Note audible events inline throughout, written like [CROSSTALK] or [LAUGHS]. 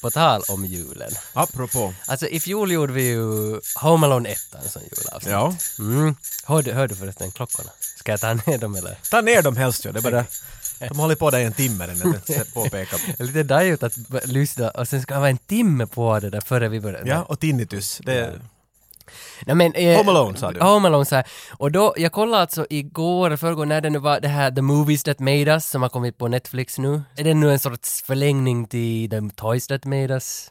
på tal om julen. Apropå. Alltså i fjol gjorde vi ju Home Alone 1 som julavsnitt. Ja. Mm. Hörde, hörde förresten klockorna? Ska jag ta ner dem eller? Ta ner dem helst ju. Det är bara de håller på där i en timme [LAUGHS] det påpekar. Lite dajigt att lyssna och sen ska det vara en timme på det där före vi börjar. Ja, och tinnitus. Det är... Nej, men, eh, Home Alone, sa du. Home Alone, så här. Och då, jag kollade alltså igår, förrgår, när det nu var det här The Movies That Made Us som har kommit på Netflix nu. Är det nu en sorts förlängning till The Toys That Made Us?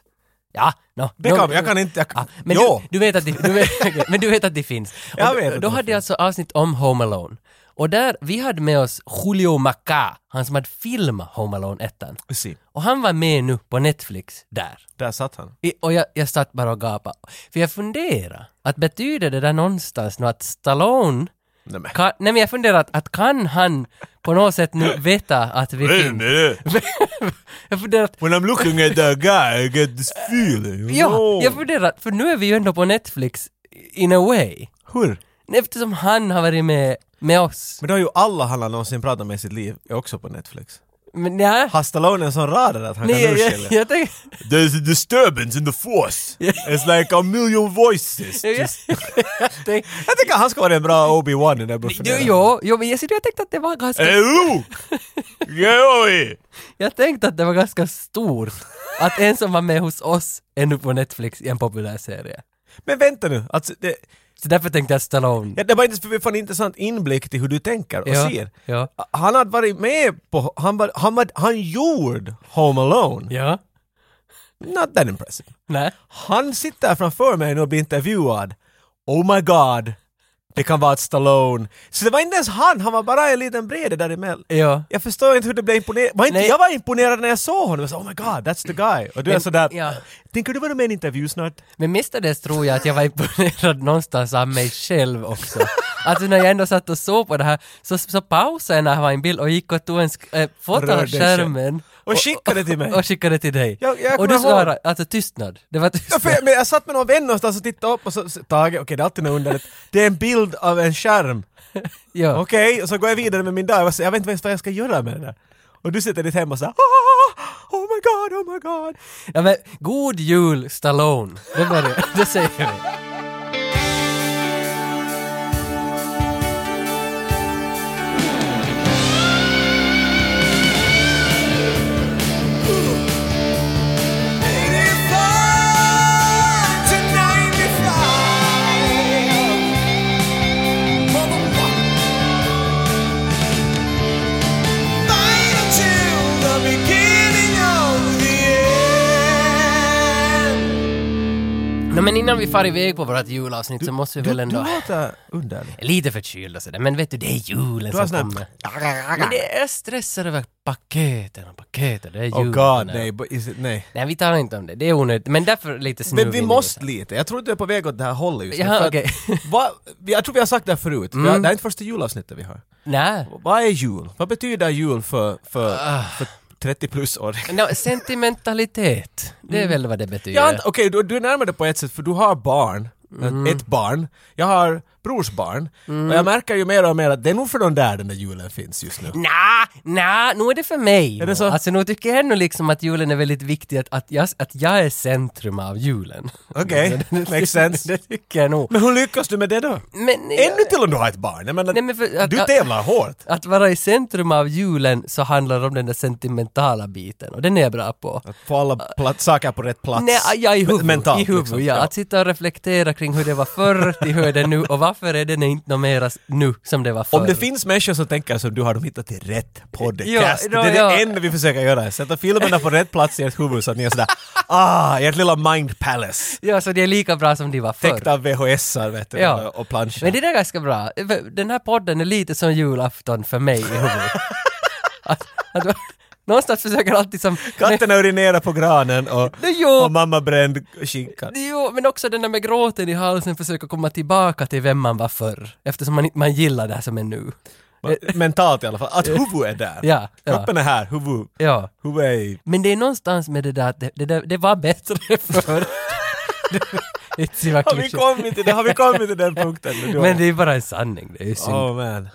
Ja, no. Det kan, jag kan inte... Jag, Ja, men jo! du, du vet att de, du vet, [LAUGHS] men du vet att de finns. Och Jag då- vet då de hade jag alltså avsnitt om Home Alone. Och där, vi hade med oss Julio Maca, han som hade filmat Home Alone 1. Se, Och han var med nu på Netflix där. där satt han. I, och jag, jag satt bara och gapade. För jag funderade, att betyder det där någonstans nu att Stallone Nej, men. kan, nej men jag funderar att, att kan han på något sätt nu veta att vi finns? [LAUGHS] jag funderar att, When I'm looking at that guy I get this feeling. ja, jag funderar att, för nu är vi ju ändå på Netflix in a way. Hur? Eftersom han har varit med, med oss. Men då har ju alla han har någonsin pratat med i sitt liv är också på Netflix. Men ja, Har Stallone en sån radar att han nej, kan jag, jag, urskilja? jag tänker... There's a disturbance in the force. [LAUGHS] It's like a million voices. Jag, Just- [LAUGHS] jag, tänkte- Jag tycker han ska vara en bra Obi-Wan i den buffen. jo, jo, jo, men jag, jag tänkte att det var ganska... [LAUGHS] Jag tänkte att det var ganska stort att en som var med hos oss är nu på Netflix i en populär serie. Men vänta nu, alltså det, Så därför tänkte jag Stallone. ja, det var inte för en intressant inblick till hur du tänker och Ja, ser. ja. Han hade varit med på, han, var, han, var, han gjorde Home Alone. Ja. Not that impressive. Nej. Han sitter framför mig nu och blir intervjuad. Oh my god. Det kan vara ett Stallone. Så det var inte ens han, han var bara en liten brede däremellan. Ja. Jag förstår inte hur det blev imponerad. Var inte, Nej. jag var imponerad när jag såg honom. Jag sa oh my god, that's the guy. Och du är sådär, ja. tänker du vara med i en intervju snart? Men mestadels tror jag att jag var imponerad någonstans av mig själv också. [LAUGHS] Alltså när jag ändå satt och såg på det här så, så pausade jag när jag var i en bild och gick och tog en äh, foto av skärmen. Och skickade till mig. Och skickade till dig. Jag- jag och du svarade, alltså tystnad. Det var Ja, tystnad. för jag, men jag satt med någon vän någonstans och tittade upp och så, så Tage, okej det är alltid något underligt. Det är en bild av en skärm. [LAUGHS] ja. Okej, och så går jag vidare med min dag. Jag var så- Jag vet inte ens vad jag ska göra med det där. Och du sitter i ditt hem och säger oh, oh my god, oh my god. ja men god jul Stallone. Det, börjar, [LAUGHS] det säger vi. No, men innan vi far iväg på vårt julavsnitt så måste vi Du, väl du ändå... låter underlig. Lite förkyld och sådär, men vet du, det är julen Du som kommer. Men det är stressar över paketen och paketen, det är Oh julen. god, nej, is it, nej. Nej, vi tar inte om det, det är onödigt. Men därför lite snuvig Men vi måste lite. Jag tror att du är på väg åt det här hållet just nu. Jaha, okej. [LAUGHS] vad- jag tror vi har sagt det här förut. Har, Mm. det här är inte första julavsnittet vi har. Nej. Vad är jul? Vad betyder jul för, för, Ah. för 30 plus år? No, sentimentalitet, det är väl vad det betyder. Okej, du, du är närmare på ett sätt för du har barn. Mm. Ett barn. Jag har brorsbarn. Och jag märker ju mer och mer att det är nog för de där den där julen finns just nu. Nja, nja, nu är det för mig. Är det så? Alltså nu tycker jag ändå liksom att julen är väldigt viktig, att, att, jag, att jag är centrum av julen. Okej, [LAUGHS] makes sense. det tycker jag nog. Men hur lyckas du med det då? Men, Ännu till om du har ett barn. Jag menar, Nej, men för att- du tävlar hårt. Att vara i centrum av julen så handlar det om den där sentimentala biten och den är jag bra på. Att få alla plat- saker på rätt plats. Nej, ja, i huvudet. Mentalt, I huvudet liksom. ja. Ja. Att sitta och reflektera kring hur det var förr till hur det är nu och varför är det inte mera nu som det var förr. Om det finns människor som tänker som du har de hittat till rätt podcast. Ja, det ja, är ja. det enda vi försöker göra. Sätta filmerna på rätt plats i ert huvud så att ni är sådär [LAUGHS] ah, ert lilla mind palace. Ja, så det är lika bra som de var förr. Täckt av VHS-ar vet du, Ja. och planscher. Men det där är ganska bra. Den här podden är lite som julafton för mig i huvudet. [LAUGHS] att, att, någonstans försöker alltid som... Katterna urinerar på granen och, [LAUGHS] jo. och mamma bränd skinka. Jo, men också den där med gråten i halsen försöka komma tillbaka till vem man var förr. Eftersom man, man gillar det här som är nu. Mentalt i alla fall. Att [LAUGHS] huvudet är där. Ja, ja. Kroppen är här, huvud, Ja. huvud är i... Men det är någonstans med det där att det, det, det var bättre [LAUGHS] förr. Har vi kommit till? Har vi kommit till den punkten nu? [LAUGHS] då? Men det är bara en sanning, det är ju synd. Oh man.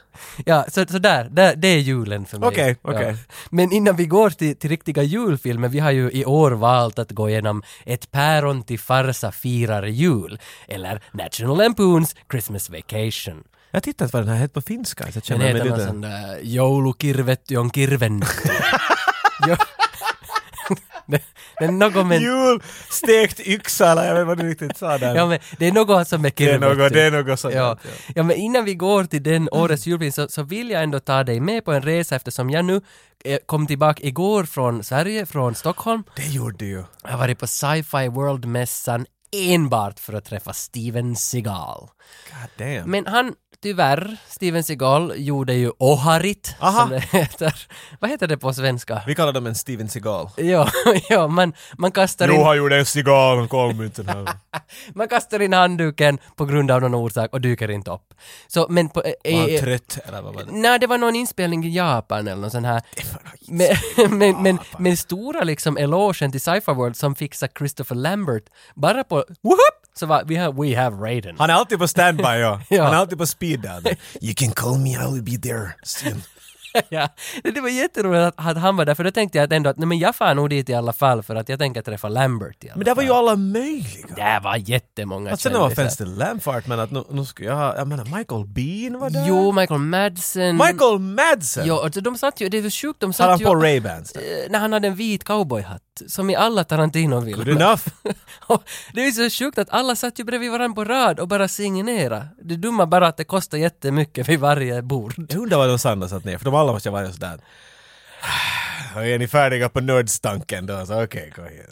Ja, så, så där, där, det är julen för mig. Okej, okej. Ja. Men innan vi går till, till riktiga julfilmer, vi har ju i år valt att gå igenom Ett päron till farsa firar jul, eller National Lampoons Christmas Vacation. Jag tittar inte vad den här heter på finska, så jag Den känner mig heter någon lite... sån där joulukirvet on kirven. [LAUGHS] [LAUGHS] det, är något med... Jul, stekt yxa eller jag vet vad du riktigt sa där. Ja men det är något som är det är kirvet. något, det är något sånt. Ja. Ja. ja, men innan vi går till den årets julfilm så, så vill jag ändå ta dig med på en resa eftersom jag nu eh, kom tillbaka igår från Sverige, från Stockholm. Det gjorde du ju. Jag har varit på Sci-Fi World-mässan enbart för att träffa Steven Seagal. God damn. Men han, tyvärr, Steven Seagal gjorde ju Oharit, Aha. som det heter. Vad heter det på svenska? Vi kallar dem en Steven Seagal. Ja, [LAUGHS] ja man, man, kastar in, har gjort en Seagal, han kom inte här. [LAUGHS] man kastar in handduken på grund av någon orsak och dyker inte upp. Så, men på... eh, Var han eh, trött eller vad var det? Nej, det var någon inspelning i Japan eller någon sån här. Det var något [LAUGHS] Men, men, men, men stora liksom elogen till Sci-Fi World som fixar Christopher Lambert bara på whoop, så var vi har We Have Raiden. Han är alltid på standby ja. [LAUGHS] Ja. Han är alltid på speed där. [LAUGHS] You can call me, I will be there soon. [LAUGHS] ja, det var jätteroligt att, att han var där för då tänkte jag att ändå att nej, men jag far nog dit i alla fall för att jag tänker träffa Lambert i alla Men det var fall. ju alla möjliga. Det var jättemånga Alltså no kändisar. offense till Lamfart men att nu, nu ska jag ha, jag menar Michael Bean var där. Jo, Michael Madsen. Michael Madsen! Jo, alltså, de satt ju, det är så sjukt, de Har satt han ju... på Ray-Bans? eh, när han hade en vit cowboyhatt, som i alla Tarantino-filmer. Good enough. [LAUGHS] Och det är så sjukt att alla satt ju bredvid varandra på rad och bara signerade. Det dumma bara att det kostar jättemycket vid varje bord. Jag undrar vad de Sanna satt ner, för de alla måste ha varit sådär. [SIGHS] Är ni färdiga på nödstanken då? Så okej, kom igen.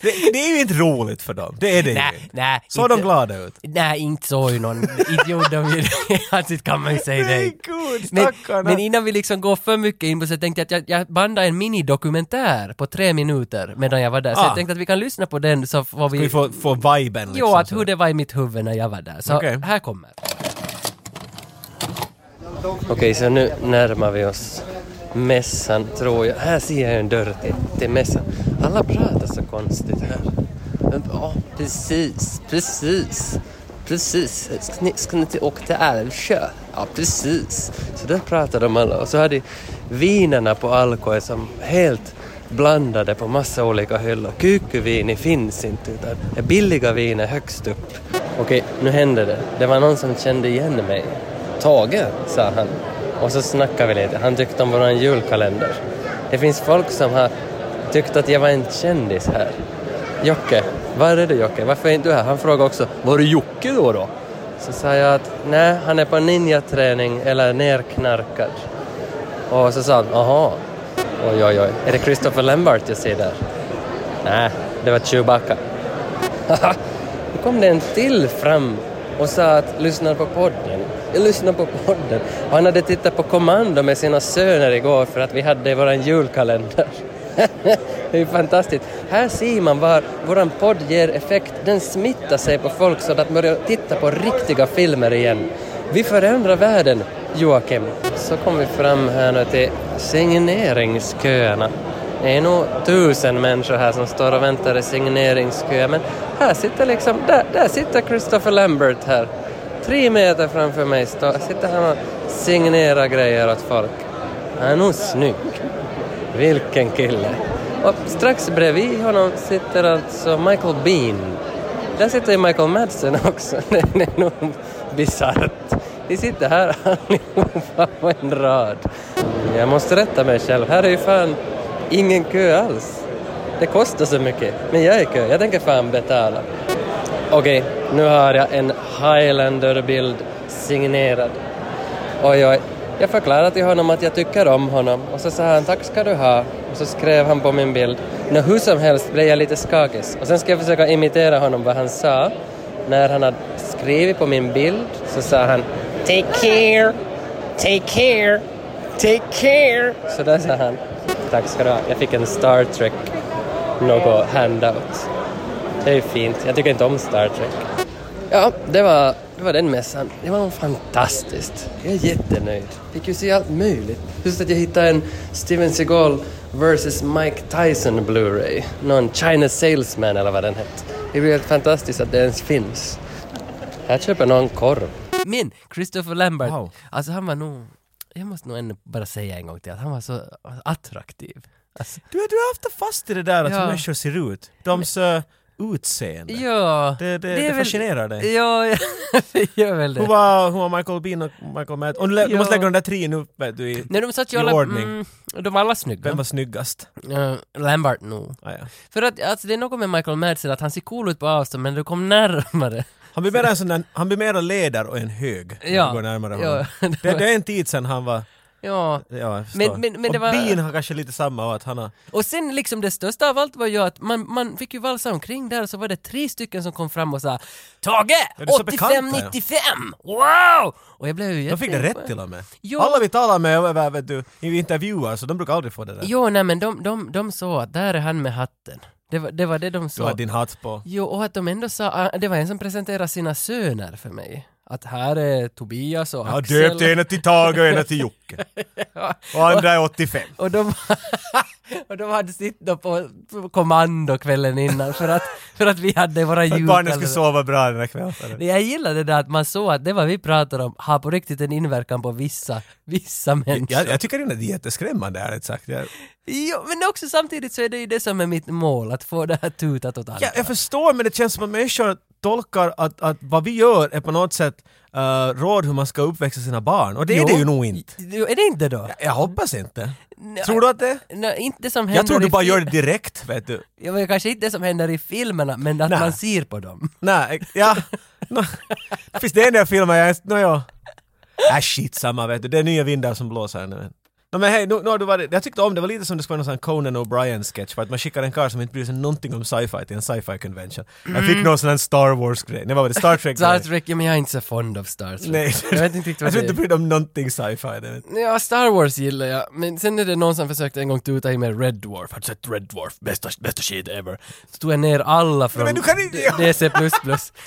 Det, det är ju inte roligt för dem, det är det Nej, ju. nej. Såg inte- de glada ut? Nej, inte så ju någon. Inte gjorde de ju det. [LAUGHS] Alltså kan man ju säga det. gud, Men, men innan vi liksom går för mycket in på så tänkte jag att jag, jag bandade en minidokumentär på tre minuter medan jag var där. Så Ah. jag tänkte att vi kan lyssna på den så får vi... Ska vi få, få viben liksom? Jo, att hur det var i mitt huvud när jag var där. Så Okej. här kommer. Okej, så nu närmar vi oss mässan, tror jag. Här ser jag en dörr till, till mässan. Alla pratar så konstigt här. Ja, precis, precis. Precis. Ska ni, ska ni till åka till Älvsjö? Ja, precis. Så där pratar de alla. Och så har de vinerna på Alko som helt blandade på massa olika hyllor. Kykkyviini finns inte utan det är billiga viner högst upp. Okej, nu hände det. Det var någon som kände igen mig. Tage, sa han. Och så snackade vi lite. Han tyckte om våran julkalender. Det finns folk som har tyckt att jag var en kändis här. Jocke, var är du Jocke? Varför är inte du här? Han frågade också, var är Jocke då då? Så sa jag att nej, han är på ninjaträning eller nerknarkad. Och så sa han, aha, oj oj oj, är det Christopher Lambert jag ser där? Nej, det var Chewbacca. [LAUGHS] Då kom det en till fram och sa att lyssna på podden. Jag lyssnar på podden. Och han hade tittat på Kommando med sina söner igår för att vi hade våran julkalender. [LAUGHS] det är ju fantastiskt. Här ser man var våran podd ger effekt. Den smittar sig på folk så att de börjar titta på riktiga filmer igen. Vi förändrar världen, Joakim. Så kom vi fram här nu till signeringsköerna. Det är nog tusen människor här som står och väntar i signeringskö, men här sitter liksom, där, där sitter Christopher Lambert här. Tre meter framför mig står, sitter han och signerar grejer åt folk. Han är nog snygg. Vilken kille. Och strax bredvid honom sitter alltså Michael Bean. Där sitter ju Michael Madsen också. [LAUGHS] Det är nog bisarrt. De sitter här [LAUGHS] allihopa på en rad. Jag måste rätta mig själv. Här är ju fan ingen kö alls. Det kostar så mycket. Men jag är i kö. Jag tänker fan betala. Okej, nu har jag en Highlander-bild signerad. Oj, oj. Jag förklarade till honom att jag tycker om honom och så sa han tack ska du ha och så skrev han på min bild. Nå, hur som helst blev jag lite skakig och sen ska jag försöka imitera honom vad han sa. När han hade skrivit på min bild så sa han Take care, take care, take care. Så där sa han. Tack ska du ha. Jag fick en Star Trek något handout. Det är ju fint. Jag tycker inte om Star Trek. Ja, det var det var den mässan. Det var fantastiskt. Jag är jättenöjd. Fick ju se allt möjligt. Just att jag hittade en Steven Seagal vs Mike Tyson Blu-ray. Någon China Salesman eller vad den hette. Det blir helt fantastiskt att det ens finns. Här köper någon korv. Men Christopher Lambert, Wow. alltså han var nog... Jag måste nog ännu bara säga en gång till att han var så attraktiv. Alltså, Du, du är ofta fast i det där att Ja. människor ser ut. Deras uh, utseende. ja... Det, det, är det, väl- fascinerar dig. Ja, [LAUGHS] det gör väl det. Hur var, hur var Michael Bean och Michael Matt? Och du, lä- du Ja. måste lägga de där tre nu vet du, i, Nej, de satt ju alla... ordning. Mm, de var alla snygga. Vem var snyggast? Uh, Lambert nog. Ah, ja. För att alltså, det är något med Michael Madsen att han ser cool ut på avstånd men du kom närmare. Han blir mera en sån där, han blir mera leder och en hög. Ja. går närmare honom. [LAUGHS] det Det, är en tid sedan han var, Ja. ja. Men- men- men det och var- Bean har kanske lite samma och att han har, Och sen liksom det största av allt var ju att man, man fick ju valsa omkring där och så var det tre stycken som kom fram och sa Tage! Ja, du är så bekanta, ja. 85-95! Wow! Och jag blev ju de fick det jätte- rätt till och med. Jo. Alla vi talar med över, vet du, i intervjuer så de brukar aldrig få det där. Jo, nej men de, de, de sa att där är han med hatten. Det var det, var det de Du sa. har din hatt på. Jo, och att de ändå sa, ah, det var en som presenterade sina söner för mig. Att här är Tobias och Jag har Axel. döpt ena till Tage och ena till Jocke. [LAUGHS] Och andra är 85. Och de, [LAUGHS] och de hade sitt då på, kommando kvällen innan för att, för att vi hade våra Att jul. barnen skulle sova bra den där kvällen. Jag gillade det där att man såg att det vad vi pratar om har på riktigt en inverkan på vissa, vissa människor. Jag, jag tycker det är jätteskrämmande ärligt sagt. Jag, Jo, men också samtidigt så är det ju det som är mitt mål, att få det här tutat åt andra. jag, jag förstår men det känns som att människor tolkar att, att vad vi gör är på något sätt uh, råd hur man ska uppväxa sina barn. Och det är Jo. det ju nog inte. Jo, Är det inte då? Jag, jag hoppas inte. Nej, Tror du att det nej, inte som händer Jag tror du bara gör det direkt, vet du. Ja, men kanske inte det som händer i filmerna, men att Nej. man ser på dem. Nej, ja. No. Finns det en del filmer jag... Nå ja. Äh shit samma vet du, det är nya vindar som blåser nu. No, men hej, nu, nu du varit, jag tyckte om det, var lite som det skulle vara någon Conan O'Brien-sketch för att man skickar en karl som inte bryr sig någonting om sci-fi till en sci-fi convention. Jag fick någon sån här Star Wars-grej, nej vad var det? Star Trek? Star Trek, ja, men jag är inte så fond av Star Trek. Nej, Jag vet inte riktigt jag vad tror det inte bryr dig om någonting sci-fi. Det. Ja, Star Wars gillar jag, men sen är det någon som försökte en gång tuta i mig Red Dwarf. Har du sett Red Dwarf? Bästa, bästa shit ever. Så tog jag ner alla från men du kan inte- D- DC++.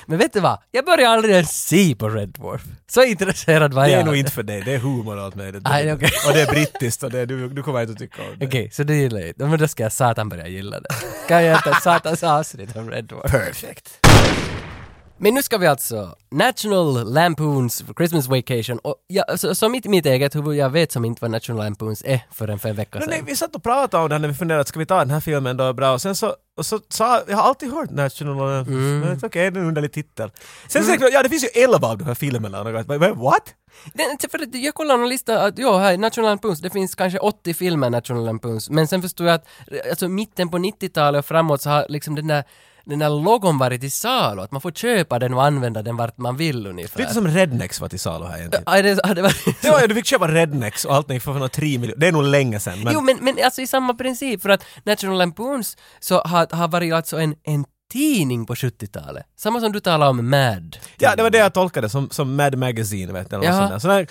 Men vet du vad? Jag började aldrig ens se på Red Dwarf. Så intresserad var Det jag. är nog inte för dig, det är humor och allt det. Nej, okej. Och det är brittiskt och det, du, du kommer inte att tycka om det. Okej, så det gillar jag inte. Men då ska jag satan börja gilla det. Kan jag inte satans avsnitt om Red Dwarf? Perfect. Men nu ska vi alltså National Lampoons Christmas Vacation och ja, så, så mitt, mitt eget huvud, jag vet som inte vad National Lampoons är förrän för en vecka No, sedan. nej, vi satt och pratade om det här när vi funderade, ska vi ta den här filmen då, bra? Och sen så, och så sa, jag har alltid hört National Lampoons, Mm. men okej, det är en underlig titel. Sen mm. ja det finns ju elva av de här filmerna, jag bara, "Men what? Det, för jag kollade någon lista att jo, här National Lampoons, det finns kanske 80 filmer National Lampoons, men sen förstod jag att alltså mitten på 90-talet och framåt så har liksom den där den där logon varit i salu, att man får köpa den och använda den vart man vill ungefär. Lite som Rednex var till salu här egentligen. Aj, det, ja, det var [LAUGHS] Det var, du fick köpa Rednex och allting för några tre miljoner, det är nog länge sedan. Men Jo, men, men alltså i samma princip, för att National Lampoons så har, har varit alltså en, en tidning på 70-talet. Samma som du talade om Mad. ja, det var det jag tolkade som, som Mad Magazine, vet du. eller där. Här,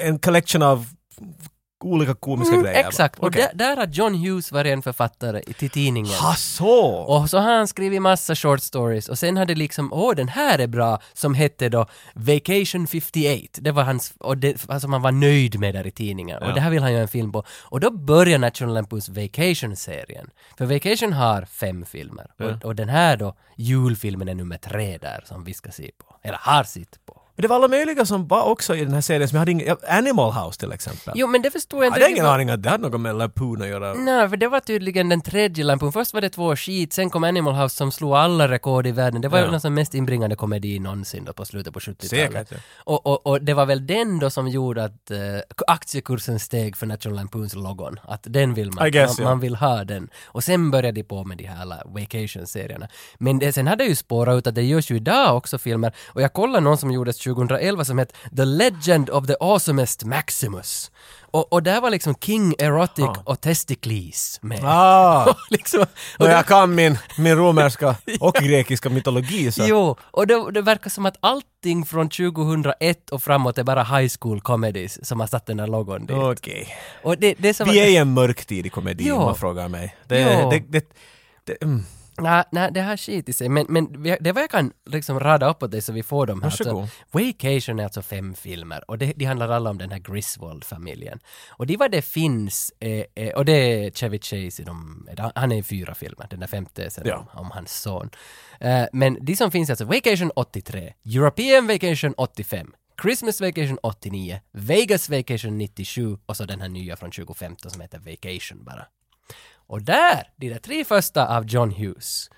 en collection av olika komiska Mm, grejer. exakt, och Okej. där, har John Hughes varit en författare till tidningen. Ha så! Och så har han skrivit massa short stories och sen hade liksom, åh den här är bra, som hette då Vacation 58. Det var hans, och det, alltså man var nöjd med där i tidningen. Ja. Och det här vill han göra en film på. Och då börjar National Lampoons Vacation-serien. För Vacation har fem filmer. Ja. Och, och den här då, julfilmen är nummer tre där som vi ska se på. Eller har sett på. Men det var alla möjliga som var också i den här serien som jag hade ingen, Animal House till exempel. Jo men det förstod jag jag inte. hade ingen riktigt. aning att det hade något med Lapoon att göra. Nej, för det var tydligen den tredje lampan. Först var det två skit, sen kom Animal House som slog alla rekord i världen. Det var Ja. ju nästan mest inbringande komedi någonsin då på slutet på 70-talet. Säkert, ja. Och, och, och det var väl den då som gjorde att eh, aktiekursen steg för National Lampoons logon. Att den vill man, I guess, man, ja. man vill ha den. Och sen började de på med de här alla vacation-serierna. Men det, sen hade ju spårat ut att det görs ju idag också filmer. Och jag kollade någon som gjordes 2011 som hette The Legend of the Awesomest Maximus. Och, och där var liksom King Erotic Ah. och Testicles med. Ah! [LAUGHS] liksom, och Och det, jag kan min, min romerska [LAUGHS] och grekiska mytologi så... Jo, och det, det verkar som att allting från 2001 och framåt är bara high school comedies som har satt den där logon dit. Okej. Och det, det som Vi är i en mörk tid i komedi om man frågar mig. Det, det, det, det, mm. Nej, nej, det har skit i sig. Men, men det var jag kan liksom rada upp åt dig så vi får dem här. Alltså, Vacation är alltså fem filmer och det, de handlar alla om den här Griswold-familjen. Och det var det finns, eh, eh, och det är Chevy Chase i de, han är i fyra filmer, den där femte är sen Ja. om, om hans son. Eh, men de som finns är alltså Vacation 83, European Vacation 85, Christmas Vacation 89, Vegas Vacation 97 och så den här nya från 2015 som heter Vacation bara. Och där, de där tre första av John Hughes,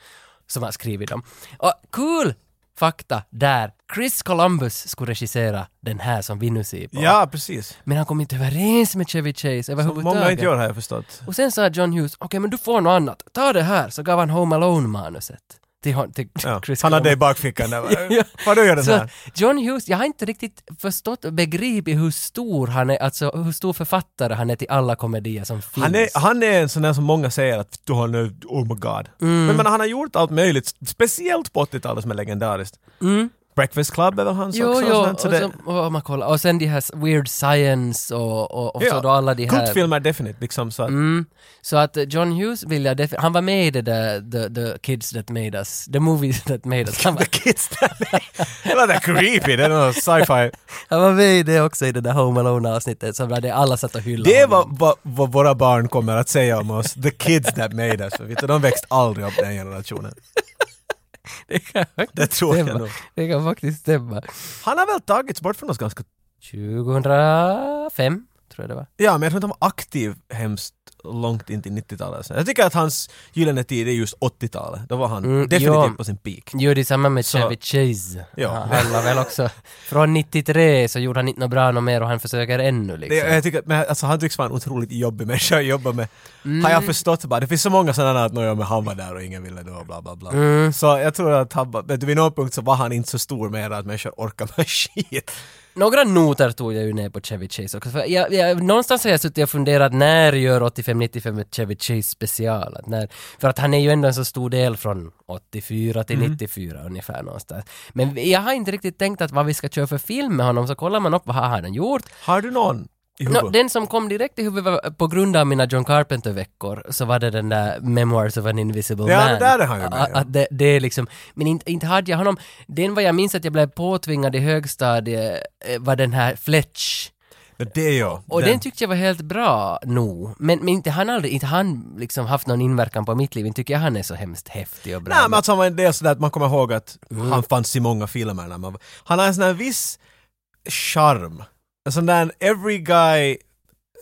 som har skrivit dem. Och cool fakta där, Chris Columbus skulle regissera den här som vi nu ser på. Ja, precis. Men han kom inte överens med Chevy Chase Som överhuvudtaget. många inte gör har jag förstått. Och sen sa John Hughes, okej men du får något annat, ta det här, så gav han Home Alone-manuset till, hon- till Ja. Chris Han hade det i bakfickan. [LAUGHS] Ja. Gör den Så här? John Hughes, jag har inte riktigt förstått och begripit hur stor han är, alltså hur stor författare han är till alla komedier som finns. Han är, han är en sån där som många säger att du har nu, oh my god. Mm. Men, men han har gjort allt möjligt, speciellt på 80-talet som är legendariskt. Breakfast Club är väl hans. Jo, också? jo, och och, sånt, så det, så, och, man kollar. och sen de här Weird Science och, och, och så ja, då alla de här... Kultfilmer definitivt liksom så att, Mm, så att John Hughes vill jag definitivt, han var med i det där the, the Kids That Made Us, The Movies That Made Us. Han [LAUGHS] var, The Kids Det var där creepy, det är sci-fi. han var med i det också i det där Home Alone avsnittet, så var det alla satt och hyllade Det honom. vad, vad våra barn kommer att säga om oss. The kids that made us. För vet du, de växte aldrig upp den generationen. [LAUGHS] Det kan faktiskt Det tror jag nog. Det kan faktiskt stämma. Han har väl tagits bort från oss ganska... 2005, tror jag det var. Ja, men jag tror inte han var aktiv hemskt långt in till 90-talet. sen. Jag tycker att hans gyllene tid är just 80-talet. Då var han Mm, definitivt ja. på sin peak. Jo, det är samma med Så- Chevy Chase. Ja. Han var väl också, från 93 så gjorde han inte något bra något mer och han försöker ännu Det, liksom. jag tycker, men alltså, han tycks vara en otroligt jobbig [LAUGHS] människa att jobba med. Mm. Har jag förstått bara. Det finns så många sådana att "Nå, men han var där och ingen ville då bla bla bla. Mm. Så jag tror att han, bara- vet du, vid någon punkt så var han inte så stor mer att människor orkar med [LAUGHS] skit. Några noter tog jag ju ner på Chevy Chase också. För jag, jag, någonstans har jag suttit och funderat när gör 85-95 ett Chevy Chase special? Att när, för att han är ju ändå en så stor del från 84 till 94 ungefär någonstans. Men jag har inte riktigt tänkt att vad vi ska köra för film med honom, så kollar man upp vad har han gjort. Har du någon Nå, den som kom direkt i huvudet på grund av mina John Carpenter-veckor så var det den där Memoirs of an Invisible Ja, Man. det där är han ju med, Att- ja. att det, det är liksom, men inte, inte hade jag honom, den vad jag minns att jag blev påtvingad i högstadiet eh, var den här Fletch. Det jag. Och den, tyckte jag var helt bra nog. Men, men inte han aldrig, inte han liksom haft någon inverkan på mitt liv. Inte tycker jag han är så hemskt häftig och bra. Nej men alltså han var en del sådär att man kommer ihåg att Mm. han fanns i många filmer när man Han har en sån här viss charm. En sån där every guy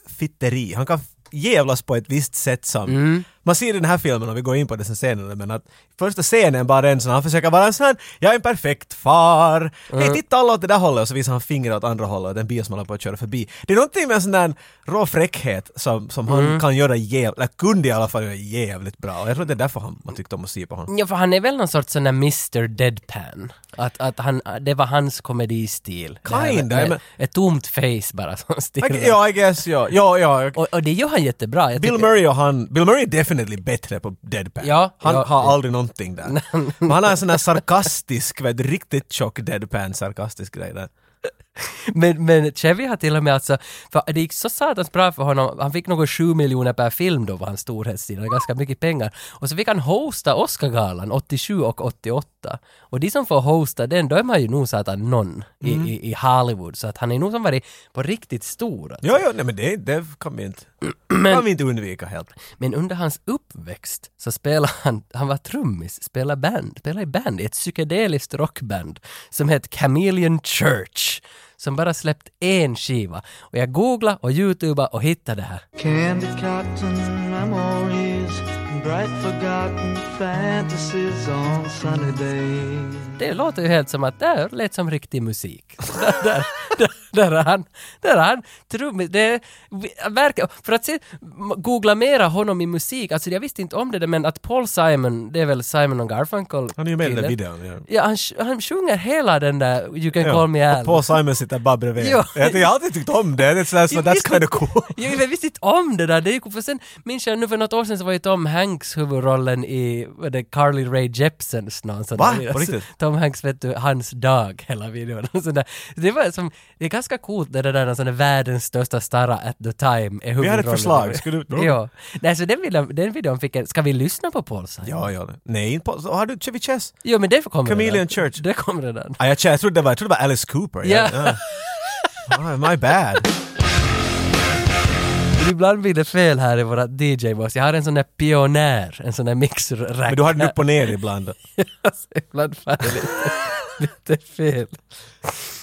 fitteri. Han kan jävlas på ett visst sätt som... Mm. Man ser i den här filmen, om vi går in på det sen senare, men att första scenen bara en sån, han försöker vara en sån här, jag är en perfekt far. Mm. Hej, titta alla åt det där hållet och så visar han fingret åt andra hållet, den bil som håller på att köra förbi. Det är någonting med en sån där rå fräckhet som, som Mm. han kan göra jävligt, eller kunde i alla fall göra jävligt bra. Och jag tror det är därför han, man tyckte om att se på honom. Ja, för han är väl någon sorts sån där Mr Deadpan. Att, att han, det var hans komedistil. Här Kinda, men- Ett tomt face bara som stirrar. Ja, I guess, ja. Ja, ja. Och, och det gör han jättebra. Bill Murray och han, Bill Murray är definitivt bättre på deadpan. Ja, han ja, har ja. aldrig någonting där. Men han har en sån här sarkastisk, vet, riktigt tjock deadpan sarkastisk grej där. Men, men Chevy har till och med alltså, för det gick så satans bra för honom, han fick något 7 miljoner per film då var hans storhetstid, ganska mycket pengar. Och så fick han hosta Oscargalan 87 och 88. Och de som får hosta den, då är man ju nog satan någon i, Mm. i, i Hollywood, så att han är nog som varit på riktigt stor. Alltså. Ja, ja, nej men det, det kan vi inte, kan vi inte undvika helt. Men under hans uppväxt så spelade han, han var trummis, spelade band, spelade i band i ett psykedeliskt rockband som hette Chameleon Church som bara släppt en skiva. Och jag googlade och youtubade och hittade det här. Bright forgotten fantasies on sunny days. Det låter ju helt som att det här lät som riktig musik. där, där, där, där är han, där är han trummis. Det verkar, för att se, googla mera honom i musik, alltså jag visste inte om det där, men att Paul Simon, det är väl Simon och Garfunkel Han är ju med i den där videon. Ja. Ja, han, han sjunger hela den där You can call me Al. Paul Simon sitter bara bredvid. Ja. Jag, jag har alltid tyckt om det. Det är sådär, så Jag that's kind of cool. Jag visste inte om det där, det är ju för sen minns jag nu för något år sedan så var ju Tom Hanks huvudrollen i vad det, Carly Rae Jepsens någon sån Va? där- På riktigt? Tom Hanks vet du, hans dag hela videon [LAUGHS] och sådär. Det var som, det är ganska coolt det där när sån där världens största starra at the time är Vi har ett huvudrollen. förslag. Ska du... Ja. Nej, så den videon, den videon fick en... Ska vi lyssna på Paul Simon? Ja, ja. Nej, inte så Har du Chevy Chase? Jo, men det kommer Chameleon redan. Church. Det kommer redan. Ah, jag, jag, trodde det var, jag trodde det var Alice Cooper. Ja. ja. Ah, my bad. Ibland blir det fel här i våra DJ-boss. Jag har en sån där pionjär, en sån där mixrack. Men du har den upp och ner ibland. [LAUGHS] alltså, ibland det lite, [LAUGHS] lite fel.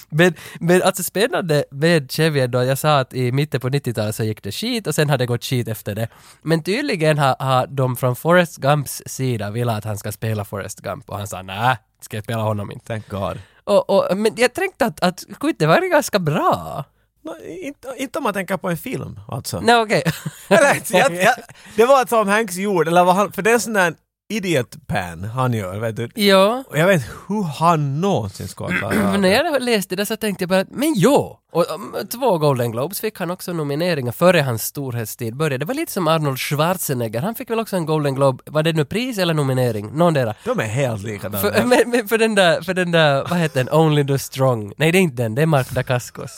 Men, men alltså spännande med Chevy då, jag sa att i mitten på 90-talet så gick det skit och sen har det gått skit efter det. Men tydligen har, har de från Forrest Gumps sida velat att han ska spela Forrest Gump och han sa nej, ska jag spela honom inte. Thank God. Och, och, men jag tänkte att, att skulle inte vara ganska bra? No, inte, inte om man tänker på en film alltså. Nej okej. [LAUGHS] Eller, jag, jag, det var Tom Hanks gjorde, eller vad han, för det är en sån där idiot pan han gör, vet du. ja. Och jag vet hur han någonsin ska klara [CLEARS THROAT] när jag läste det så tänkte jag bara, men jo! Och um, två Golden Globes fick han också nomineringar före hans storhetstid började. Det var lite som Arnold Schwarzenegger, han fick väl också en Golden Globe, var det nu pris eller nominering? Någondera. De är helt likadana. För, [LAUGHS] men, men för den där, för den där, vad heter den, Only the Strong? Nej det är inte den, det är Mark Dacascos.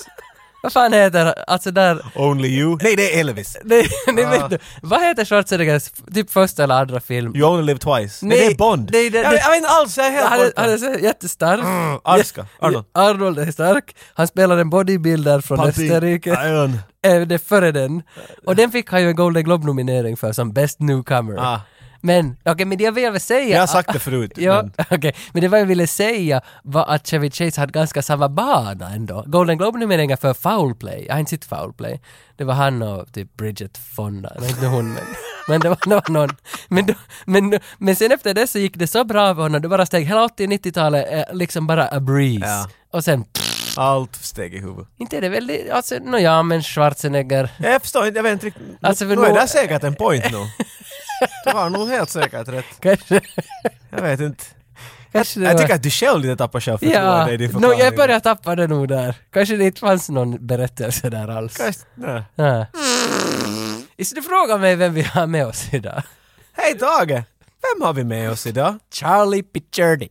Vad fan heter, alltså där, Only you. Nej, det är Elvis. [LAUGHS] nej, nej Ah. vet du, vad heter Schwarzeneggers typ första eller andra film? You only live twice. Nej, Nej, det är Bond. nej, det- jag, jag vet inte alls, jag är helt Han borta. han är så jättestark. Mm, Arska. Arnold. Arnold är stark. Han spelar en bodybuilder från Parti- Österrike. Iron. Äh, det är före den. Och den fick han ju en Golden Globe-nominering för som Best Newcomer. Ah. Men, okej, men det jag ville säga... Jag har sagt det förut. Ja, men- okej. Men det vad jag ville säga var att Chevy Chase hade ganska samma bana ändå. Golden Globe-nomineringar för Foul Play. Jag har inte sett Foul Play. Det var han och typ Bridget Fonda. Nej, inte hon men... Men det var, det var någon. Men, då, men, men sen efter det så gick det så bra för honom. Det bara steg hela 80-90-talet eh, liksom bara a breeze. Ja. Och sen... Allt steg i huvudet. Inte är det väldigt... Alltså, nåja, men Schwarzenegger... Jag förstår inte, jag vet inte riktigt. Alltså, för nu är det säkert en point nu. [LAUGHS] Du har nog helt säkert rätt. Kanske... Jag vet inte. kanske det Jag var- tycker att du själv lite tappar självförtroende Ja, i din no, förklaring. jag börjar tappa det nog där. Kanske det inte fanns någon berättelse där alls. Kanske- nej. Ja. Is du frågar mig vem vi har med oss idag? Hej Tage! Vem har vi med oss idag? Charlie Picciardi.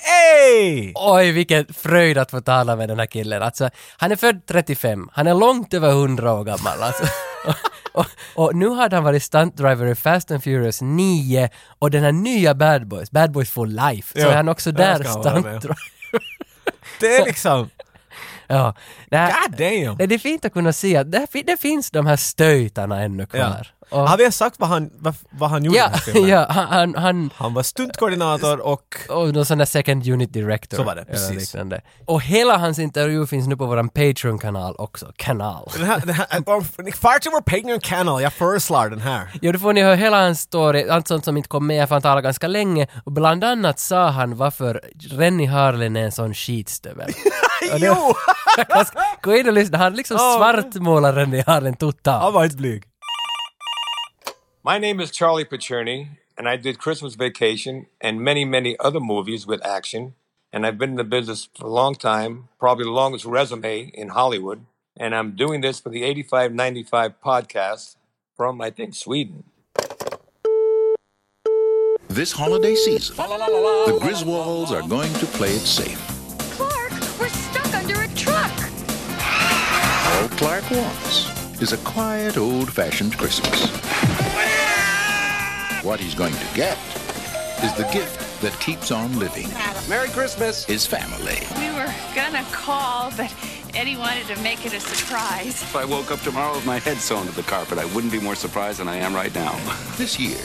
Hej! Oj, vilken fröjd att få tala med den här killen. Alltså, han är född 35, han är långt över 100 år gammal. Alltså. [LAUGHS] Och, och, nu hade han varit stuntdriver i Fast and Furious 9 och den här nya Bad Boys, Bad Boys for Life, så Ja, är han också där stuntdriver. Det är liksom... [LAUGHS] Ja. Det, här, God damn! det är fint att kunna se att det, det finns de här stöjtarna ännu Ja. Och, Har vi ens sagt vad han, vad, vad han gjorde i ja, den här filmen? [LAUGHS] ja, han, han, han var stuntkoordinator och... och någon sån där second unit director. Så var det, precis. Och hela hans intervju finns nu på våran Patreon-kanal också. Kanal. Den här, den här, [LAUGHS] oh, far till vår Patreon kanal, jag föreslår den här. Jo, då får ni höra hela hans story, allt sånt som inte kom med, för han talade ganska länge. Och bland annat sa han varför Rennie Harlin är en sån skitstövel. [LAUGHS] Jo! Gå in och lyssna, han liksom Ja. svartmålar Rennie Harlin totalt. Han var inte blyg. My name is Charlie Pacerni, and I did Christmas Vacation and many, many other movies with action. And I've been in the business for a long time, probably the longest resume in Hollywood. And I'm doing this for the 8595 podcast from, I think, Sweden. This holiday season, the Griswolds are going to play it safe. Clark, we're stuck under a truck. All Clark wants is a quiet, old-fashioned Christmas. What he's going to get is the gift that keeps on living. Merry Christmas! His family. We were gonna call, but Eddie wanted to make it a surprise. If I woke up tomorrow with my head sewn to the carpet, I wouldn't be more surprised than I am right now. This year,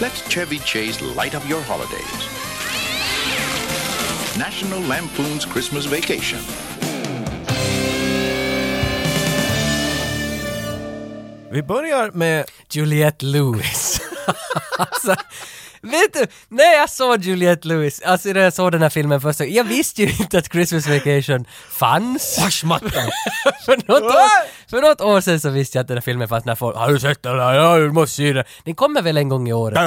let Chevy Chase light up your holidays. National Lampoon's Christmas Vacation. Vi börjar med... Juliette Lewis. Alltså, vet du, när jag såg Juliette Lewis, alltså när jag såg den här filmen första jag visste ju inte att Christmas Vacation fanns. [LAUGHS] För, något år, för något år sedan så visste jag att den här filmen fanns när folk “Har du sett den här? Ja, du måste se den”. Den kommer väl en gång i året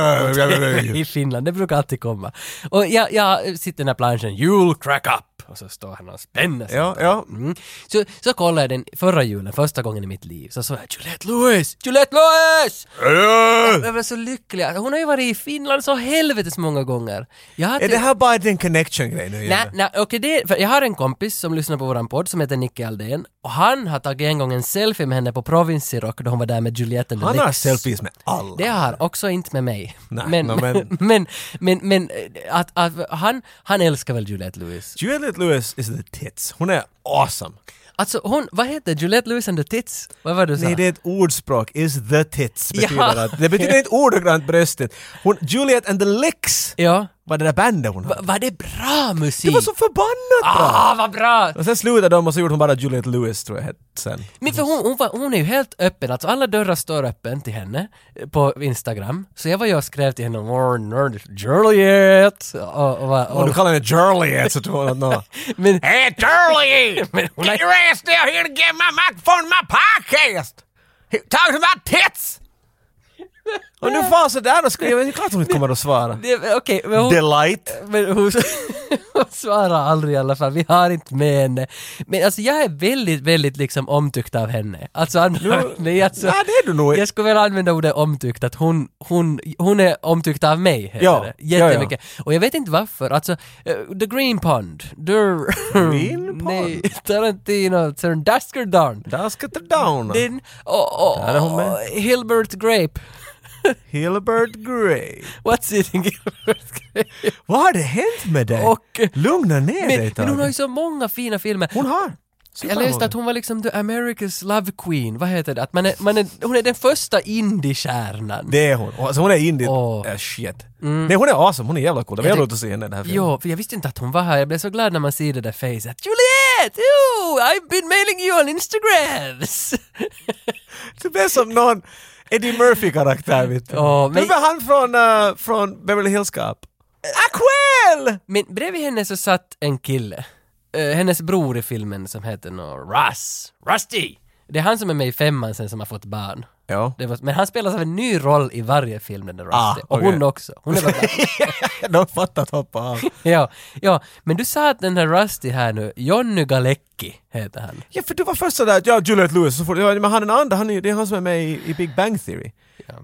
[LAUGHS] i Finland, det brukar alltid komma. Och jag, jag sitter i den här planschen “You'll crack up” och så står han och spänner sig. ja, ja. Mm. Så, så kollade jag den förra julen, första gången i mitt liv, så såg jag Juliette Lewis! Juliette Lewis! jag, jag var så lycklig. Hon har ju varit i Finland så helvetes många gånger. Jag har Är det här bara en connection-grej nu? Nej, nej, okej det, för jag har en kompis som lyssnar på våran podd som heter Nicke Aldén och han har tagit en gång en selfie med henne på Provinsrock då hon var där med Juliette Han har selfies med alla. Det har också inte med mig. Nej, men, no, men- [LAUGHS] men, men, men, eh, att, att han, han älskar väl Juliette Lewis. Juliette Lewis is the tits. Hon är awesome. Alltså hon, vad heter Juliette Lewis and the Tits? Vad var det du sa? Nej, det är ett ordspråk. Is the tits [LAUGHS] betyder Ja. att... Det betyder inte ordagrant bröstet. Hon, Juliette and the Licks Ja. Var det där bandet hon hade. var det bra musik? Det var så förbannat bra! Ah, vad bra! Och sen slutade de och så gjorde hon bara Juliette Lewis tror jag hette sen. Men för hon, hon, var, hon är ju helt öppen, alltså alla dörrar står öppen till henne eh, på Instagram. Så jag var ju och skrev till henne "Åh, nörd, Juliet! Och, och, och, Om du kallar henne Juliette så tror hon att men, Hey Charlie! [LAUGHS] men hon har, ass down here to get my microphone my podcast! Talking about tits! Om du får sådär och skriver, det är klart hon inte kommer att svara. det- Okej, men hon, Delight! men hon, [LAUGHS] hon svarar aldrig i alla fall, vi har inte med henne. Men alltså jag är väldigt, väldigt liksom omtyckt av henne. Alltså, andra, [LAUGHS] nej, alltså Ja, det är du nog. Jag skulle väl använda ordet omtyckt, att hon, hon, hon är omtyckt av mig, heter Ja, det. ja, ja. Jättemycket. Och jag vet inte varför, alltså, eh, The Green Pond, The... Green [LAUGHS] Pond? Nej, Tarantino, Søren Daskerdarn. Där ska det down. Den, och, och, Där är hon med. och Hilbert Grape. Hilbert Grey. What's it in Hilbert Grape? Vad har det hänt med dig? Och- Lugna ner dig Men, ett men hon har ju så många fina filmer. Hon har. Jag läste att hon var liksom the America's Love Queen, vad heter det? Att man är, man är, hon är den första indie-stjärnan. Det är hon. Alltså hon är indie. Åh. Äh, shit. Nej hon är awesome, hon är jävla cool. Det var tyck- roligt att se henne i den här filmen. Jo, för jag visste inte att hon var här. Jag blev så glad när man ser det där facet. Juliette! Oh, I've been mailing you on Instagrams! Det blev som någon Eddie Murphy-karaktär vet du. Ja, men- Det var han från, uh, från Beverly Hills Cop. Aquel! Men bredvid henne så satt en kille. Eh, hennes bror i filmen som heter nå Russ. Rusty! Det är han som är med i femman sen som har fått barn. Ja. Det var, men han spelar som en ny roll i varje film den där Rusty. Ah, Och hon också. Hon är [LAUGHS] De har fattat hoppa av. ja, ja, men du sa att den här Rusty här nu, Jonny Galecki heter han. Ja för du var först sådär att ja, Juliette Lewis, så får, ja, men han den andra, han är, det är han som är med i, i Big Bang Theory.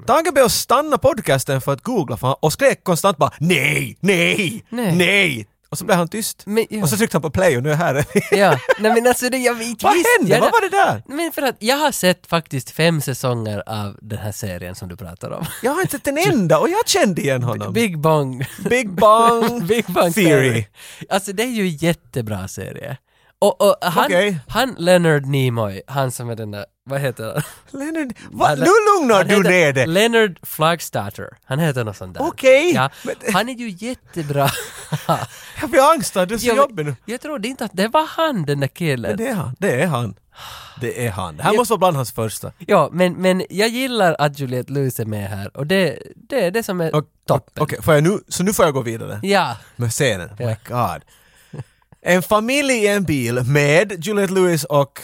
Tage blev att stanna podcasten för att googla för han, och skrek konstant bara nej, nej, Nej. nej. Och så blev han tyst. Men, ja. Och så tryckte han på play och nu är här. [LAUGHS] Ja, nej men alltså det, jag [LAUGHS] inte Vad visste hände? jag Vad var det där? Men för att jag har sett faktiskt fem säsonger av den här serien som du pratar om. Jag har inte sett en [LAUGHS] enda och jag kände igen honom. Big Bang. Big Bang, Big Bang Theory. Alltså det är ju en jättebra serie. Och, och han, Okej. han Leonard Nimoy, han som är den där, vad heter han? Leonard, va, nu lugnar du heter ner det. Leonard Flagstarter. Han heter något sånt där. Okej, Ja, men- han är ju jättebra. [LAUGHS] Jag blir angstad, du är så Ja, jobbig nu. jag trodde inte att det var han den där killen. Men det är han, det är han. Det är han. Det här Ja. måste vara bland hans första. Ja, men, men jag gillar att Juliette Lewis är med här och det, det är det som är Och- toppen. Okej, jag nu, så nu får jag gå vidare Ja, med scenen. Ja. My God. En familj i en bil med Juliette Lewis och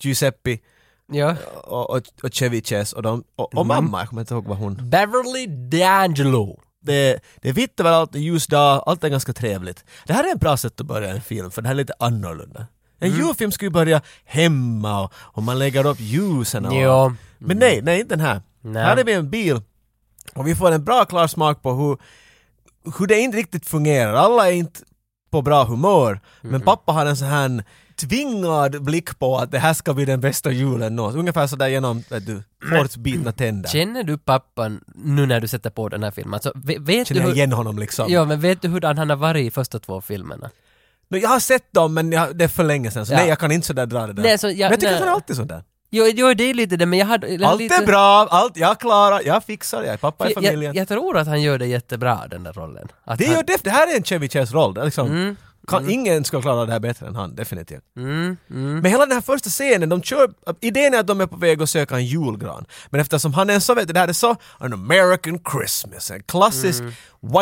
Giuseppe ja. och, och, och Ceviches och, de, och, och mamma, jag kommer inte ihåg vad hon... Beverly D'Angelo. Det, det är vitt överallt, ljus dag, allt är ganska trevligt. Det här är en bra sätt att börja en film, för det här är lite annorlunda. En Mm. julfilm ska ju börja hemma och, och man lägger upp ljusen och... Ja. Men nej, nej inte den här. Nej. Här är vi en bil och vi får en bra klar smak på hur, hur det inte riktigt fungerar. Alla är inte på bra humör, men pappa har en sån här tvingad blick på att det här ska bli den bästa julen någonsin. Ungefär sådär genom vet du, hårt bitna tänder. Känner du pappan nu när du sätter på den här filmen? Alltså, vet, Känner du hur... igen honom liksom? Ja, men vet du hur han har varit i första två filmerna? No, jag har sett dem men jag, det är för länge sedan så Ja. nej jag kan inte sådär dra det där. Nej, så jag- men jag tycker nej. att han är alltid sådär. Jo, jo, det är lite det, men jag hade... jag Allt lite, är bra, allt, jag klarar, jag fixar, jag är pappa i familjen. jag, jag tror att han gör det jättebra, den där rollen. Att det, han, ju det, det här är en Chevy Chase roll. Liksom, Mm, kan, Ingen ska klara det här bättre än han, definitivt. Mm, mm. Men hela den här första scenen, de kör, idén är att de är på väg att söka en julgran. Men eftersom han är en så, vet du, det här är så an American Christmas, en klassisk Mm.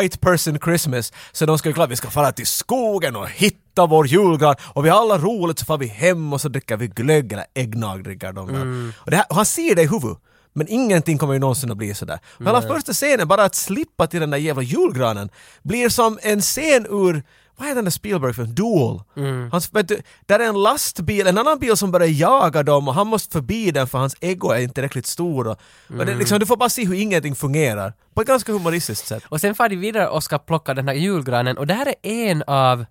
white person Christmas. Så de ska ju klart, vi ska fara till skogen och hitta vår julgran och vi har alla roligt så far vi hem och så dricker vi glögg eller äggnag dricker de. Mm. Och, här, och han ser det i huvudet. Men ingenting kommer ju någonsin att bli sådär. Hela första scenen, bara att slippa till den där jävla julgranen, blir som en scen ur vad heter den där Spielberg-filmen? Duel. Mm. Vet du, där är en lastbil, en annan bil som börjar jaga dem och han måste förbi den för hans ego är inte tillräckligt stor. Och, och Mm. det, liksom, du får bara se hur ingenting fungerar. På ett ganska humoristiskt sätt. Och sen far de vidare och ska plocka den här julgranen och det här är en av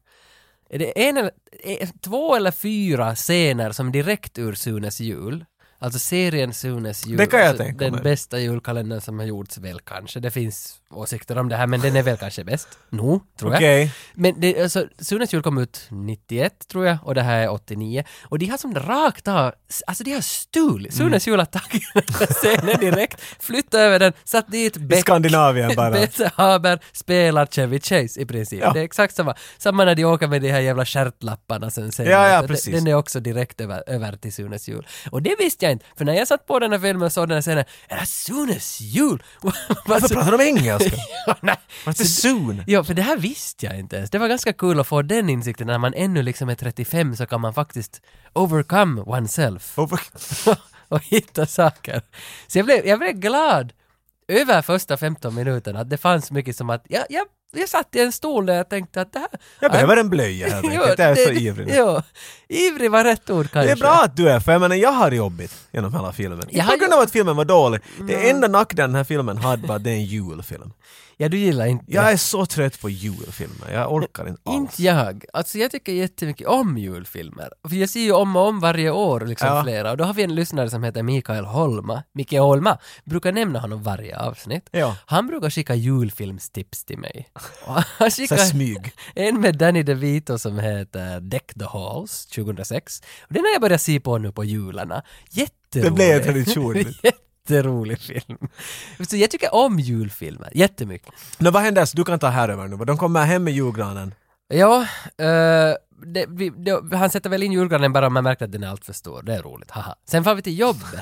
är det en eller, eh, två eller fyra scener som direkt ur Sunes jul. Alltså serien Sunes jul. Det kan jag alltså tänka Den mig. bästa julkalendern som har gjorts väl kanske. Det finns åsikter om det här men den är väl kanske bäst. Nu, tror jag. Okej. Men det, alltså, Sunes jul kom ut 91 tror jag och det här är 89. Och de har som rakt av, alltså de har stulit. Mm. Sunes jul har tagit scenen direkt, flyttat över den, satt dit I Beck Skandinavien bara. [LAUGHS] Bette Haber spelar Chevy Chase i princip. Ja. Det är exakt samma. Samma när de åker med de här jävla stjärtlapparna sen senare. Ja, ja, precis. Den är också direkt över, över till Sunes jul. Och det visste jag inte, för när jag satt på den här filmen och såg den här scenen, är det Sunes jul? [LAUGHS] Varför pratar de engelska? [LAUGHS] Ja, nej. What's soon? Ja, för det här visste jag inte ens. Det var ganska kul att få den insikten när man ännu liksom är 35 så kan man faktiskt overcome oneself [LAUGHS] och hitta saker. Så jag blev, jag blev glad över första 15 minuterna att det fanns mycket som att jag, jag, jag satt i en stol där jag tänkte att det här... Jag behöver en blöja helt [LAUGHS] enkelt. Jag är så ivrig nu. Jo, ivrig var rätt ord kanske. Det är bra att du är, för jag menar jag har jobbigt genom hela filmen. Jag På grund av att filmen var dålig. Det enda nackdelen den här filmen hade var att det är en julfilm. Ja, du gillar inte Jag är så trött på julfilmer, jag orkar inte alls. Inte jag. Alltså jag tycker jättemycket om julfilmer. För jag ser ju om och om varje år, liksom Ja. flera. Och då har vi en lyssnare som heter Mikael Holma. Micke Holma. Brukar nämna honom varje avsnitt. Ja. Han brukar skicka julfilmstips till mig. [LAUGHS] Han här smyg. en med Danny DeVito som heter Deck the Halls 2006. Och den har jag börjat se på nu på jularna. Jätterolig. Det blev en tradition. [LAUGHS] Jätterolig film. Så jag tycker om julfilmer, jättemycket. Nå vad händer? Så du kan ta här över nu. De kommer hem med julgranen. Ja, eh, det, vi, det, han sätter väl in julgranen bara om man märker att den är alltför stor. Det är roligt, haha. Sen får vi till jobbet. [LAUGHS]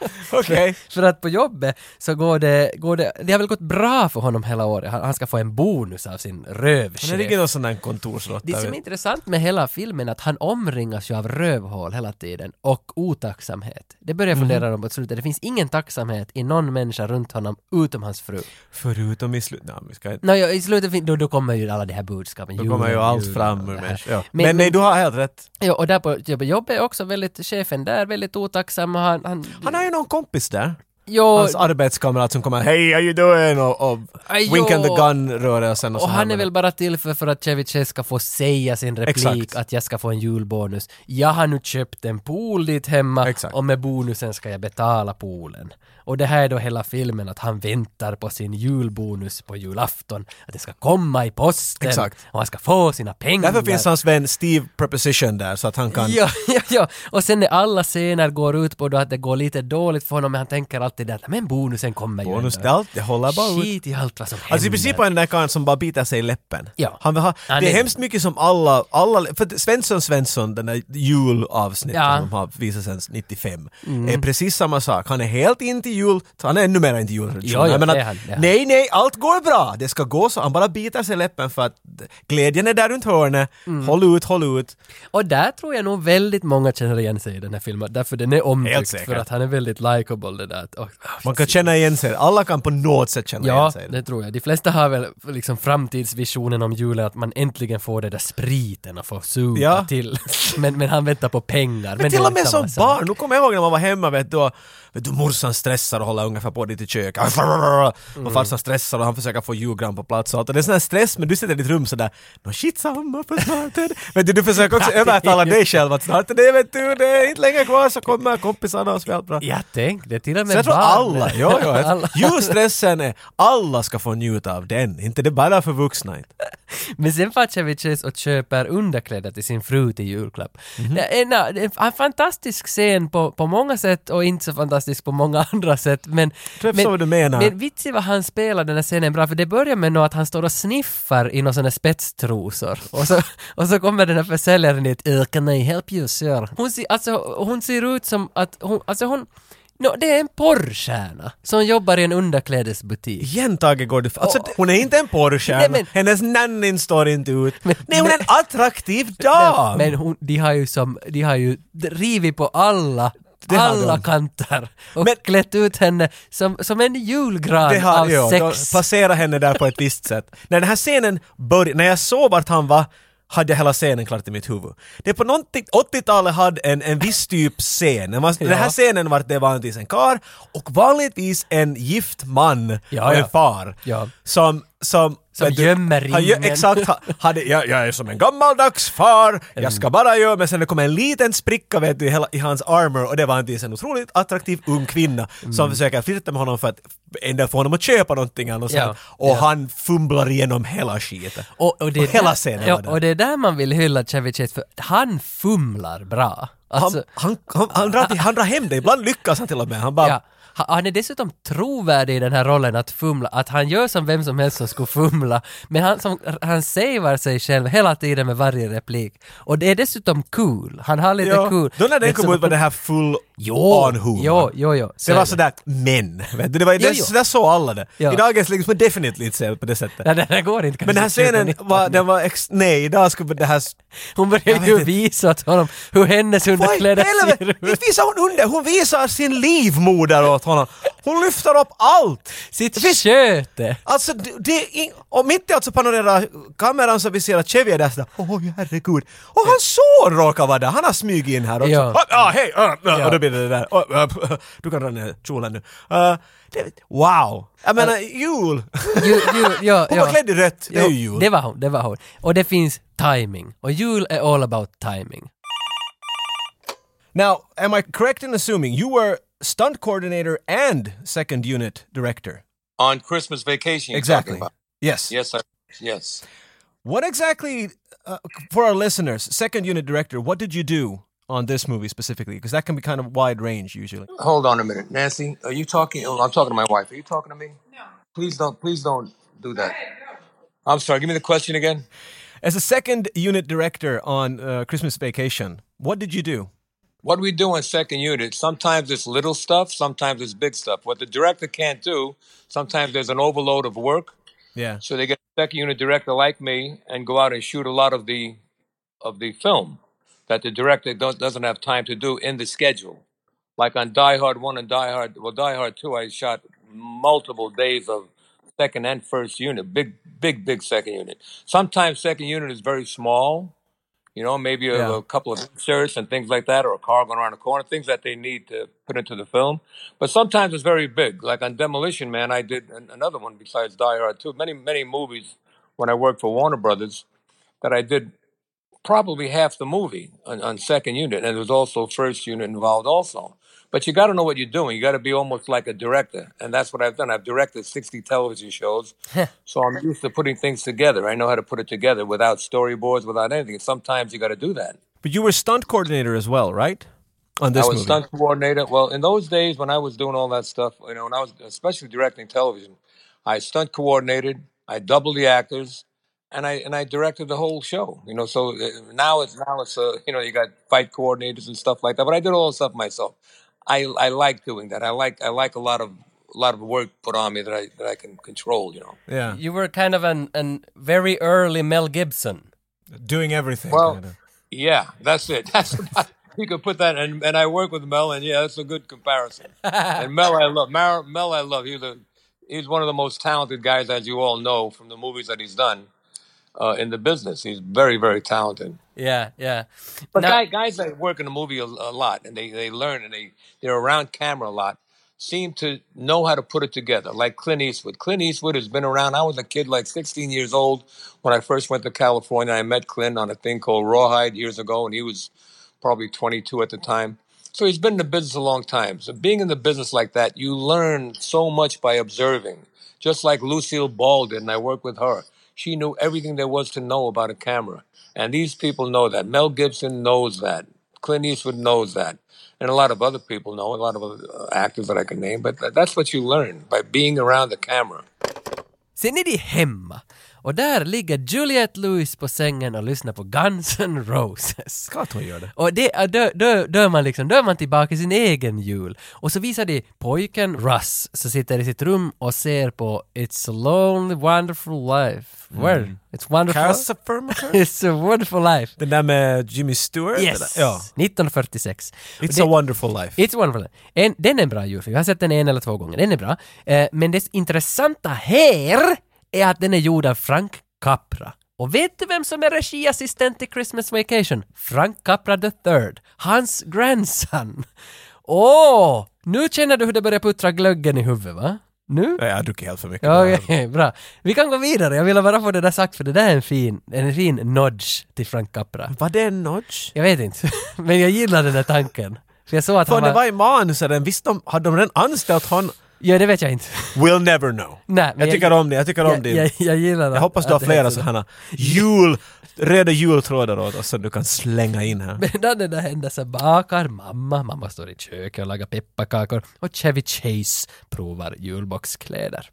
[LAUGHS] Okej. för att på jobbet så går det, går det, det har väl gått bra för honom hela året. Han, han ska få en bonus av sin rövchef. det ligger någon sån där kontorsråtta. Det som är intressant med hela filmen är att han omringas ju av rövhål hela tiden och otacksamhet. Det börjar jag Mhm. fundera på på slutet. Det finns ingen tacksamhet i någon människa runt honom utom hans fru. Förutom i slutet. Nej, ska. Nå, ja, i slutet då, då kommer ju alla de här budskapen. Då kommer ju allt fram ur människan. Ja. Men- Men, nej, du har helt rätt. Ja, och där på jobbet, jobbet är också väldigt, chefen där väldigt otacksam och han... Han, Han har ju någon kompis där jo, Hans arbetskamrat som kommer Hej, how you doing? Och, och Aj, wink and the gun-rörelsen och, och han är väl bara till för, för att Chevy Chase ska få säga sin replik Exakt. att jag ska få en julbonus. Jag har nu köpt en pool dit hemma Exakt. och med bonusen ska jag betala poolen. Och det här är då hela filmen att han väntar på sin julbonus på julafton. Att det ska komma i posten Exakt. och han ska få sina pengar. Därför finns hans vän Steve Preposition där så att han kan... [LAUGHS] Ja, ja, ja. Och sen när alla scener går ut på då att det går lite dåligt för honom, men han tänker alltid där men bonusen kommer ju Bonus, det, allt, det håller bara ut. Skit i allt vad som händer. Alltså i princip är den där karln som bara biter sig i läppen. Ja. Han vill ha, Han det är är- hemskt mycket som alla, alla för Svensson Svensson, den där julavsnittet Ja. som har visat sedan 95, är precis samma sak. Han är helt inte jul, han är ännu mer inte jultradition. Ja, ja, det det nej, nej, allt går bra, det ska gå så. Han bara biter sig i läppen för att glädjen är där runt hörnet. Mm. Håll ut, håll ut. Och där tror jag nog väldigt många känner igen sig i den här filmen, därför den är omtyckt för att han är väldigt likeable det där. oh, Man kan känna igen sig, alla kan på något sätt känna igen Ja, sig. det tror jag. De flesta har väl liksom framtidsvisionen om julen att man äntligen får det där spriten och får supa Ja. till. [LAUGHS] Men, men han väntar på pengar. Men, det till och med som barn, nu kommer jag ihåg när man var hemma vet du, och, vet du morsan stressar och håller ungefär på dit i köket. Mm. [LAUGHS] Och farsan stressar och han försöker få julgran på plats och allt. Och det är sån här stress men du sitter i ditt rum sådär Nå shit samma för snart är det. [LAUGHS] Vet du, du försöker också [LAUGHS] övertala dig själv att snart är det vet du, det är inte länge kvar så kommer kompisarna och så allt bra. Jag tänkte till och med Så jag tror alla, jo, jo, Alla. julstressen är, alla ska få njuta av den, inte det bara för vuxna inte. Men sen Chase och köper underkläder till sin fru till julklapp. Mhm. Det, är en, en fantastisk scen på, på många sätt och inte så fantastisk på många [LAUGHS] andra sätt. Men, förstår vad du menar. Men vitsigt vad han spelar den här scenen bra, för det börjar med att han står och sniffar i några sådana spetstrosor. Och så, och så kommer den här försäljaren dit, "Uh, “Can I help you sir?” Hon ser, alltså, hon ser ut som att hon, alltså hon No, det är en porrstjärna som jobbar i en underklädesbutik. Igen Tage går du alltså, hon är inte en porrstjärna, men- hennes nannin står inte ut. Men- Nej hon är en attraktiv [LAUGHS] dam! Men hon, de har ju som, de har ju rivit på alla Det alla kanter och Men- klätt ut henne som, som en julgran Det har, av ja, de sex. placerar henne där på ett visst sätt. När den här scenen började, när jag såg vart han var, hade jag hela scenen klart i mitt huvud. Det är på någonting, 80-talet hade en, en viss typ scen. Man, Den här Ja. scenen var det vanligtvis en kar och vanligtvis en gift man Ja, och en ja. far. Ja. Som, som, Som du, gömmer han gö- ringen. Exakt, ha- hade, jag, jag är som en gammaldags far, jag ska bara göra, men sen det kom en liten spricka vet du, i, hela, i hans armor och det var vanligtvis en otroligt attraktiv ung kvinna Mm. som försöker flirta med honom för att ändå få honom att köpa någonting annars. Ja, Och ja. han fumlar igenom hela skiten. Och, och, det Och hela scenen ja. Och det är där man vill hylla Chevy Chase för han fumlar bra. Alltså, han, han, han, han, drar till, han drar hem det, ibland lyckas han till och med. Han bara ja, han är dessutom trovärdig i den här rollen att fumla, att han gör som vem som helst som skulle fumla, men han, som, han savar sig själv hela tiden med varje replik. Och det är dessutom cool, han har lite Ja, cool. då när den kom ut var det här full Jo, on humor. jo, jo, jo. så det var är sådär men, vet du, det var, Jo, jo. sådär såg alla det. Ja. I dagens man definitivt inte se på det sättet. Nej, det går inte Men den här scenen 2019. var, den var ex- nej idag skulle det här... Hon vet ju visa åt honom hur hennes underkläder ser ut. Inte visar hon under, hon visar sin livmoder åt honom. Hon lyfter upp allt! Sitt sköte! Alltså det, är ing- och mitt i allt så panorerar kameran så vi ser att Chevy är där sådär, åh herregud. Och hans son råkar vara där, han har smugit in här också. Ja. Ja, ah, hej! ah, ah, Ja. Och då blir det det där, ah, p- du kan dra ner kjolen nu. Uh, det, wow! Jag menar jul! Ju, ju, [LAUGHS] ja, Hon ja. var klädd i rött, det är ju jul. Det var hon, det var hon. Och det finns timing. Och jul är all about timing. Now, am I correct in assuming you were stunt coordinator and second unit director? On Christmas vacation, Exactly. Yes. Yes, I, yes. What exactly, uh, for our listeners, second unit director, what did you do on this movie specifically? Because that can be kind of wide range usually. Hold on a minute, Nancy. Are you talking? Oh, I'm talking to my wife. Are you talking to me? No. Please don't. Please don't do that. I'm sorry. Give me the question again. As a second unit director on uh, Christmas Vacation, what did you do? What we do in second unit, sometimes it's little stuff, sometimes it's big stuff. What the director can't do, sometimes there's an overload of work. Yeah. So they get a second unit director like me and go out and shoot a lot of the of the film that the director don't, doesn't have time to do in the schedule. Like on Die Hard 1 and Die Hard, well, Die Hard 2, I shot multiple days of second and first unit, big, big, big second unit. Sometimes second unit is very small, you know, maybe a, Yeah. a couple of inserts and things like that, or a car going around the corner, things that they need to put into the film. But sometimes it's very big. Like on Demolition Man, I did an, another one besides Die Hard 2. Many, many movies when I worked for Warner Brothers that I did probably half the movie on, on second unit, and there was also first unit involved also. But you got to know what you're doing. You got to be almost like a director, and that's what I've done. I've directed 60 television shows, so I'm used to putting things together. I know how to put it together without storyboards, without anything. Sometimes you got to do that. But you were stunt coordinator as well, right? On this I was movie. stunt coordinator. Well, in those days when I was doing all that stuff, you know, when I was especially directing television, I stunt coordinated. I doubled the actors, and I and I directed the whole show. You know, so uh, now it's now it's uh, you know you got fight coordinators and stuff like that. But I did all the stuff myself. I I like doing that. I like I like a lot of a lot of work put on me that I that I can control. You know. yeah. You were kind of an, an very early Mel Gibson. Doing everything. Well, kind of. Yeah, that's it. [LAUGHS] That's about, you could put that, and and I work with Mel, and yeah, that's a good comparison. and Mel, I love Mar- Mel. I love. He's a he's one of the most talented guys, as you all know from the movies that he's done uh, in the business. He's very very talented. Yeah, yeah. But Now- guy, guys that work in the movie a, a lot and they, they learn and they they're around camera a lot seem to know how to put it together. Like Clint Eastwood. Clint Eastwood has been around. I was a kid, like 16 years old, when I first went to California. I met Clint on a thing called Rawhide years ago, and he was probably 22 at the time. So he's been in the business a long time. So being in the business like that, you learn so much by observing. Just like Lucille Ball did, and I worked with her. She knew everything there was to know about a camera. And these people know that. Mel Gibson knows that. Clint Eastwood knows that. And a lot of other people know, a lot of uh, actors that I can name. But that's what you learn by being around the camera. Sen är hemma. Och där ligger Juliette Lewis på sängen och lyssnar på Guns N' Roses. Klart hon gör det. Och det, då, då, då, är man liksom, då är man tillbaka i sin egen jul. Och så visar de pojken Russ, som sitter i sitt rum och ser på It's a lonely wonderful life. Where? It's wonderful. [LAUGHS] It's a wonderful life. Den där med Jimmy Stewart? Yes! Ja. 1946. Och It's det- a wonderful life. It's Wonderful. En, den är en bra julfilm. Jag har sett den en eller två gånger. Den är bra. Eh, men det intressanta här är att den är gjord av Frank Capra. Och vet du vem som är regiassistent i Christmas Vacation? Frank Capra III. Hans grandson. Åh! nu känner du hur det börjar puttra glöggen i huvudet, va? Nu? Jag har druckit helt för mycket. Okej, bra. Vi kan gå vidare. Jag ville bara få det där sagt för det där är en fin, en fin nudge till Frank Capra. Var det en nudge? Jag vet inte, [LAUGHS] men jag gillar den där tanken. För jag såg att Fan, han det var... var i manuset, visste de, hade de redan anställt honom? Ja, det vet jag inte. We'll never know. [LAUGHS] Nej, men jag tycker om det, jag tycker om jag, det. jag, jag gillar Jag hoppas du har det flera sådana jul, röda jultrådar åt oss som du kan slänga in här. [LAUGHS] Medan det där händer så bakar mamma, mamma står i köket och lagar pepparkakor och Chevy Chase provar julboxkläder.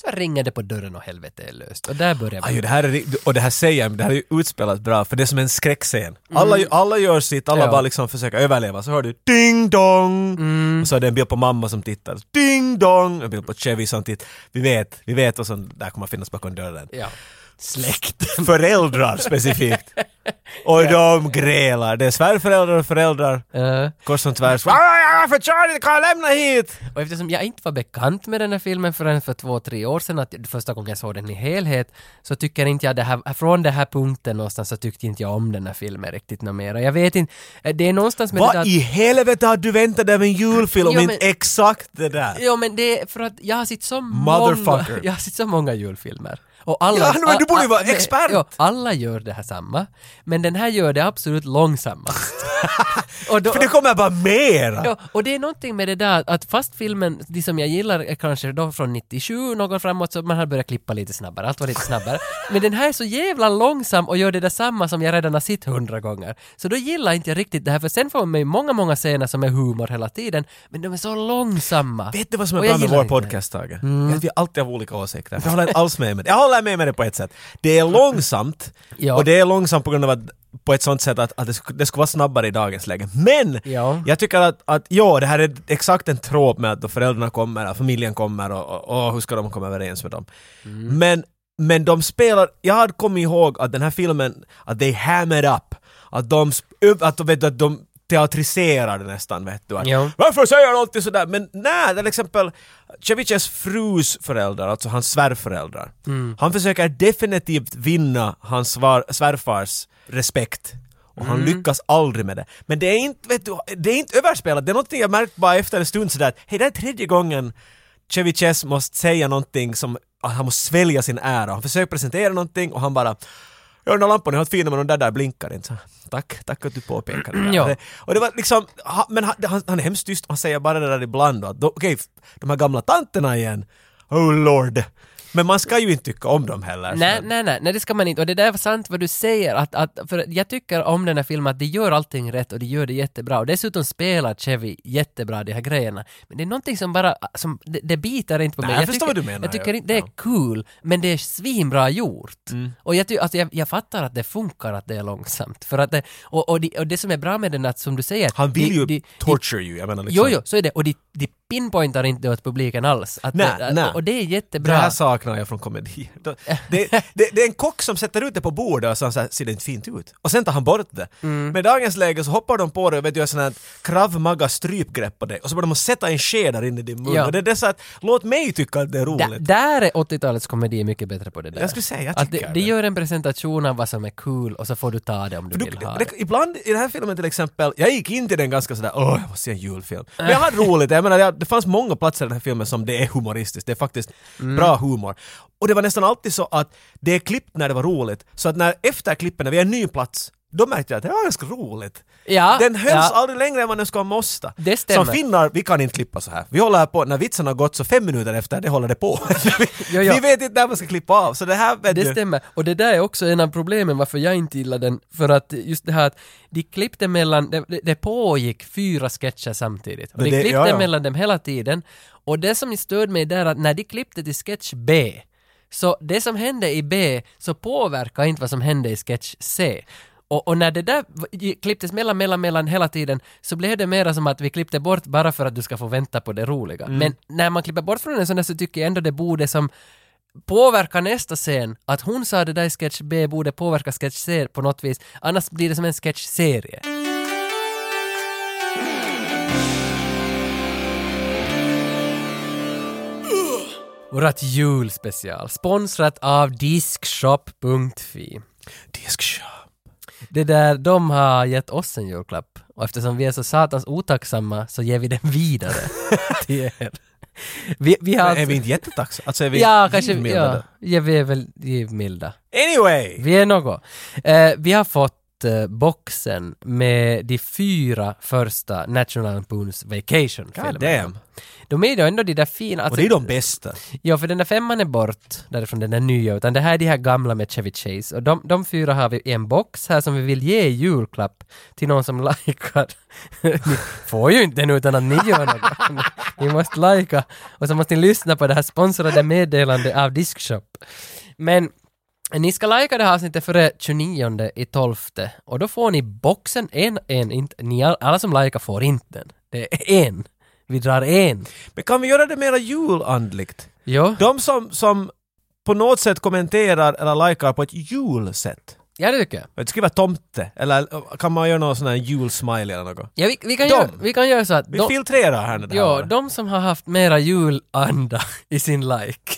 Så ringer det på dörren och helvete är löst. Och där börjar Aj, det här är, ri- och det här säger jag, det här är ju utspelat bra för det är som en skräckscen. Alla, alla gör sitt, alla Mm. Ja. bara liksom försöker överleva. Så hör du ding dong! Mm. Och så är det en bild på mamma som tittar. Ding dong! En bild på Chevy som tittar. Vi vet, vi vet vad som där kommer att finnas bakom dörren. Ja. Släkt. Föräldrar specifikt. Och de grälar. Det är svärföräldrar och föräldrar. Eh, Kors och tvärs. Varför Charlie kan jag lämna hit? och eftersom jag inte var bekant med den här filmen förrän för två, tre år sedan, att första gången jag såg den i helhet, så tycker inte jag det här, från den här punkten någonstans så tyckte inte jag om den här filmen riktigt något mer. Jag vet inte, eh, det är någonstans med det där Vad att- i helvete har du väntat dig av en julfilm Jo, inte men- exakt det där? Jo men det är för att jag har sett så många, Motherfucker. [LAUGHS] jag har sett så många julfilmer. Och alla, Ja, men du borde ju vara expert. Jo, alla gör det här samma. Men den här gör det absolut långsammast. [LAUGHS] då, För det kommer bara mera! ja, och det är någonting med det där att fast filmen, de som jag gillar är kanske då från 97 någon framåt så man har börjat klippa lite snabbare, allt var lite snabbare. [LAUGHS] Men den här är så jävla långsam och gör det där samma som jag redan har sett hundra gånger. Så då gillar inte jag riktigt det här för sen får man ju många, många scener som är humor hela tiden men de är så långsamma. Vet du vad som är bra med vår podcast, Tage? Att vi alltid har olika åsikter. [LAUGHS] Jag håller inte alls med med. Jag håller med med det på ett sätt. Det är långsamt [LAUGHS] Ja. och det är långsamt på grund av att på ett sånt sätt att, att det, sk- det ska vara snabbare i dagens läge. Men! Ja. Jag tycker att, att ja, det här är exakt en tråp med att då föräldrarna kommer, att familjen kommer och, och, och hur ska de komma överens med dem. Mm. Men, men de spelar, jag hade kommit ihåg att den här filmen, att they hammer up, att de, att, de, vet, du, att de teatriserar det nästan vet du. Att, Ja. Varför säger han alltid sådär? Men nej, till exempel Ceviches frus föräldrar, alltså hans svärföräldrar. Han försöker definitivt vinna hans svar, svärfars respekt. Och han lyckas aldrig med det. Men det är inte, vet du, det är inte överspelat. Det är någonting jag märkt bara efter en stund sådär att hej, det här är tredje gången Ceviches måste säga någonting som han måste svälja sin ära. Han försöker presentera någonting och han bara Ja, den där lampan är helt fina men de där där blinkar inte. Så, tack, tack att du påpekar det där. Ja. Och det var liksom, ha, men han, han, är hemskt tyst, han säger bara det där ibland och okej, de här gamla tanterna igen. Oh lord. Men man ska ju inte tycka om dem heller. Nej, nej, nej, nej, det ska man inte. Och det där var sant vad du säger, att, att, för jag tycker om den här filmen att de gör allting rätt och de gör det jättebra. Och dessutom spelar Chevy jättebra de här grejerna. Men det är någonting som bara, som, det, det biter inte på Nej, mig. jag förstår vad du menar, Jag tycker inte det är cool, men det är svinbra gjort. Mm. Och jag, ty, alltså jag, jag fattar att det funkar att det är långsamt. För att det, och, och, de, och det som är bra med den är att som du säger, Han vill de- ju de- torture you, jag menar liksom. Jo, jo, så är det. Och de, de pinpointar inte åt publiken alls. Att Nej, det, nej. Och det är Det jättebra. här saknar jag från komedi. Det, det, det, det är en kock som sätter ut det på bordet och så, så här, ser det inte fint ut? Och sen tar han bort det. Mm. Men i dagens läge så hoppar de på det och vet du, gör sån här krav maga strypgrepp på det och så börjar de sätta en sked där inne i din mun. Ja. Och det är det så att, låt mig tycka att det är roligt. där är 80-talets komedi mycket bättre på det där. Jag skulle säga, jag att tycker det, det. det gör en presentation av vad som är cool och så får du ta det om du För vill du, ha det, det. ibland i den här filmen till exempel, jag gick in till den ganska sådär åh jag måste se en julfilm. Men jag hade roligt, jag menar jag, det fanns många platser i den här filmen som det är humoristiskt, det är faktiskt Mm. bra humor. Och det var nästan alltid så att det är klippt när det var roligt, så att när efter klippen, när vi är en ny plats, då märkte jag att det var ganska roligt. Ja, Den hölls ja. aldrig längre än vad den ska måste. Det stämmer. Som finnar, vi kan inte klippa så här. Vi håller här på, när vitsen har gått så fem minuter efter, det håller det på. vi, Jo, jo. vi vet inte när man ska klippa av, så det här vet Det du. stämmer. Och det där är också en av problemen varför jag inte gillar den. För att just det här att de klippte mellan, det, det- pågick fyra sketcher samtidigt. Och de det- klippte ja. mellan dem hela tiden. Och det som störde mig där att när de klippte till sketch B Så det som hände i B så påverkar inte vad som hände i sketch C. Och, och när det där klipptes mellan, mellan, mellan hela tiden så blev det mera som att vi klippte bort bara för att du ska få vänta på det roliga. Men när man klipper bort från en sån där så tycker jag ändå det borde som påverka nästa scen. Att hon sa det där i sketch B borde påverka sketch C på något vis. Annars blir det som en sketchserie. Vårat julspecial, sponsrat av Diskshop.fi. Diskshop. Det där, de har gett oss en julklapp. Och eftersom vi är så satans otacksamma så ger vi den vidare [LAUGHS] till er. Vi, vi har Är alltså, vi inte jättetacksamma? Alltså är vi Ja, kanske, givmilda ja, ja, vi är väl givmilda. Anyway! Vi är något. Eh, vi har fått boxen med de fyra första National Lampoons Vacation-filmerna. De är ju ändå de där fina... Och Alltså, det är de bästa. Ja, för den där femman är bort därifrån den där nya, utan det här är de här gamla med Chevy Chase. Och de, de fyra har vi i en box här som vi vill ge i julklapp till någon som [LAUGHS] likar. ni får ju inte den utan att ni gör något. ni måste lika och så måste ni lyssna på det här sponsrade meddelandet av Diskshop. Men ni ska lajka det här avsnittet före 29 i 12 och då får ni boxen en, en, inte, ni all- alla som lajkar får inte den. Det är en. Vi drar en. Men kan vi göra det mera julandligt? Jo. De som, som på något sätt kommenterar eller likar på ett julsätt. Ja, det tycker jag. Skriva tomte, eller kan man göra någon sån här julsmiley eller något? Ja, vi, vi, kan De. göra, vi kan göra så att Vi de, filtrerar här nu ja, de som har haft mera julanda [LAUGHS] i sin like.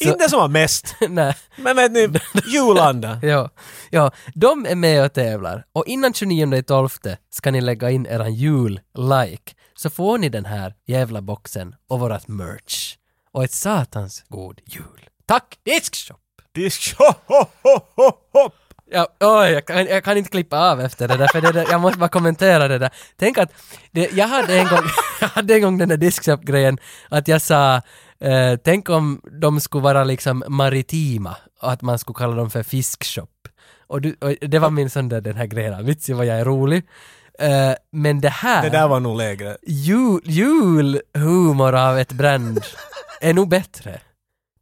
Inte som har mest, [LAUGHS] nej, men vet ni, julanda. [LAUGHS] ja, ja, de är med och tävlar. Och innan 29 i 12 ska ni lägga in eran jul-like. Så får ni den här jävla boxen och vårat merch. Och ett satans god jul. Tack Diskshop! Disk, ho, ho, ho, ho, hopp. Ja, oj, jag, kan, jag kan inte klippa av efter det där, för det där, jag måste bara kommentera det där. Tänk att, det, jag, hade en gång, [LAUGHS] jag hade en gång den där diskshop-grejen, att jag sa, eh, tänk om de skulle vara liksom maritima, och att man skulle kalla dem för fiskshop. Och, du, och det var min sån där, den här grejen, vitsi vad jag är rolig. Eh, men det här, Det där var nog lägre. jul, julhumor av ett brand, är nog bättre.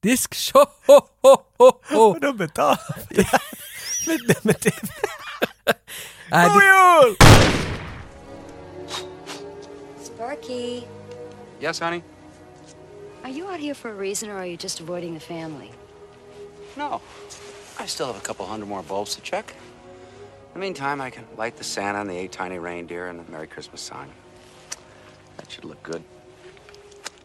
Diskshop! Ho, ho, ho, de betalar [LAUGHS] för det här. Men men Äh, God jul! Sparky, Yes, honey? are you out here for a reason or are you just avoiding the family? No. I still have a couple hundred more bulbs to check. In the meantime, I can light the Santa and the eight tiny reindeer and the Merry Christmas sign. That should look good.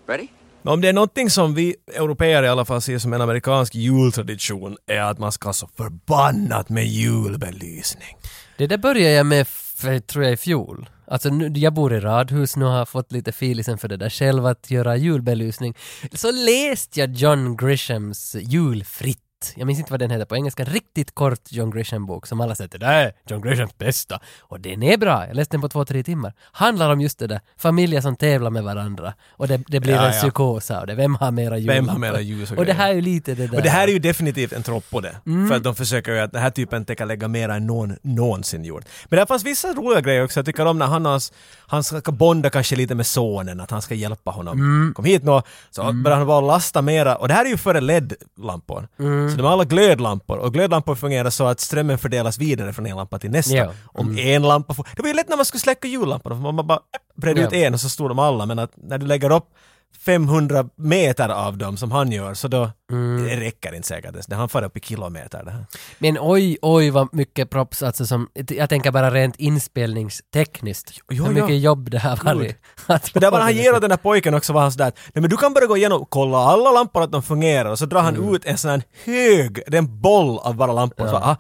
Ready? Om det är någonting som vi europeer i alla fall ser som en amerikansk jultradition är att man ska så förbannat med julbelysning. Det där började jag med, för, tror jag, i fjol. Alltså nu, jag bor i radhus nu och har fått lite filisen för det där själv att göra julbelysning. Så läste jag John Grishams Julfritt. Jag minns inte vad den heter på engelska. En riktigt kort John Grisham-bok som alla säger det där är John Grishams bästa. Och den är bra. Jag läste den på två, tre timmar. Handlar om just det där. Familjer som tävlar med varandra. Och det, det blir Ja, en ja. psykos av det. Vem har mera ljus? Vem har mera ljus och Och det här är ju lite det där. Och det här är ju definitivt en tropp på det. Mm. För att de försöker ju att den här typen tänker lägga mer än någon någonsin gjort. Men det fanns vissa roliga grejer också. Jag tycker om när han, har, han ska bonda kanske lite med sonen, att han ska hjälpa honom. Mm. Kom hit nu, så börjar han bara lasta mera. Och det här är ju före LED-lampor. Mm. Så de har alla glödlampor. Och glödlampor fungerar så att strömmen fördelas vidare från en lampa till nästa. Ja. Om en lampa får... Det var ju lätt när man skulle släcka jullamporna, för man bara äh, bredde ut Ja. en och så stod de alla. Men att när du lägger upp 500 meter av dem som han gör så då Mm. det räcker inte säkert ens. Han far upp i kilometer det här. Men oj, oj vad mycket props alltså som, jag tänker bara rent inspelningstekniskt. Jo, hur ja. mycket jobb det har varit. Men där var han ger åt den där pojken också var han sådär nej men du kan bara gå igenom, kolla alla lampor att de fungerar och så drar han Mm. ut en sån här hög, det är en boll av bara lampor. Så, ah,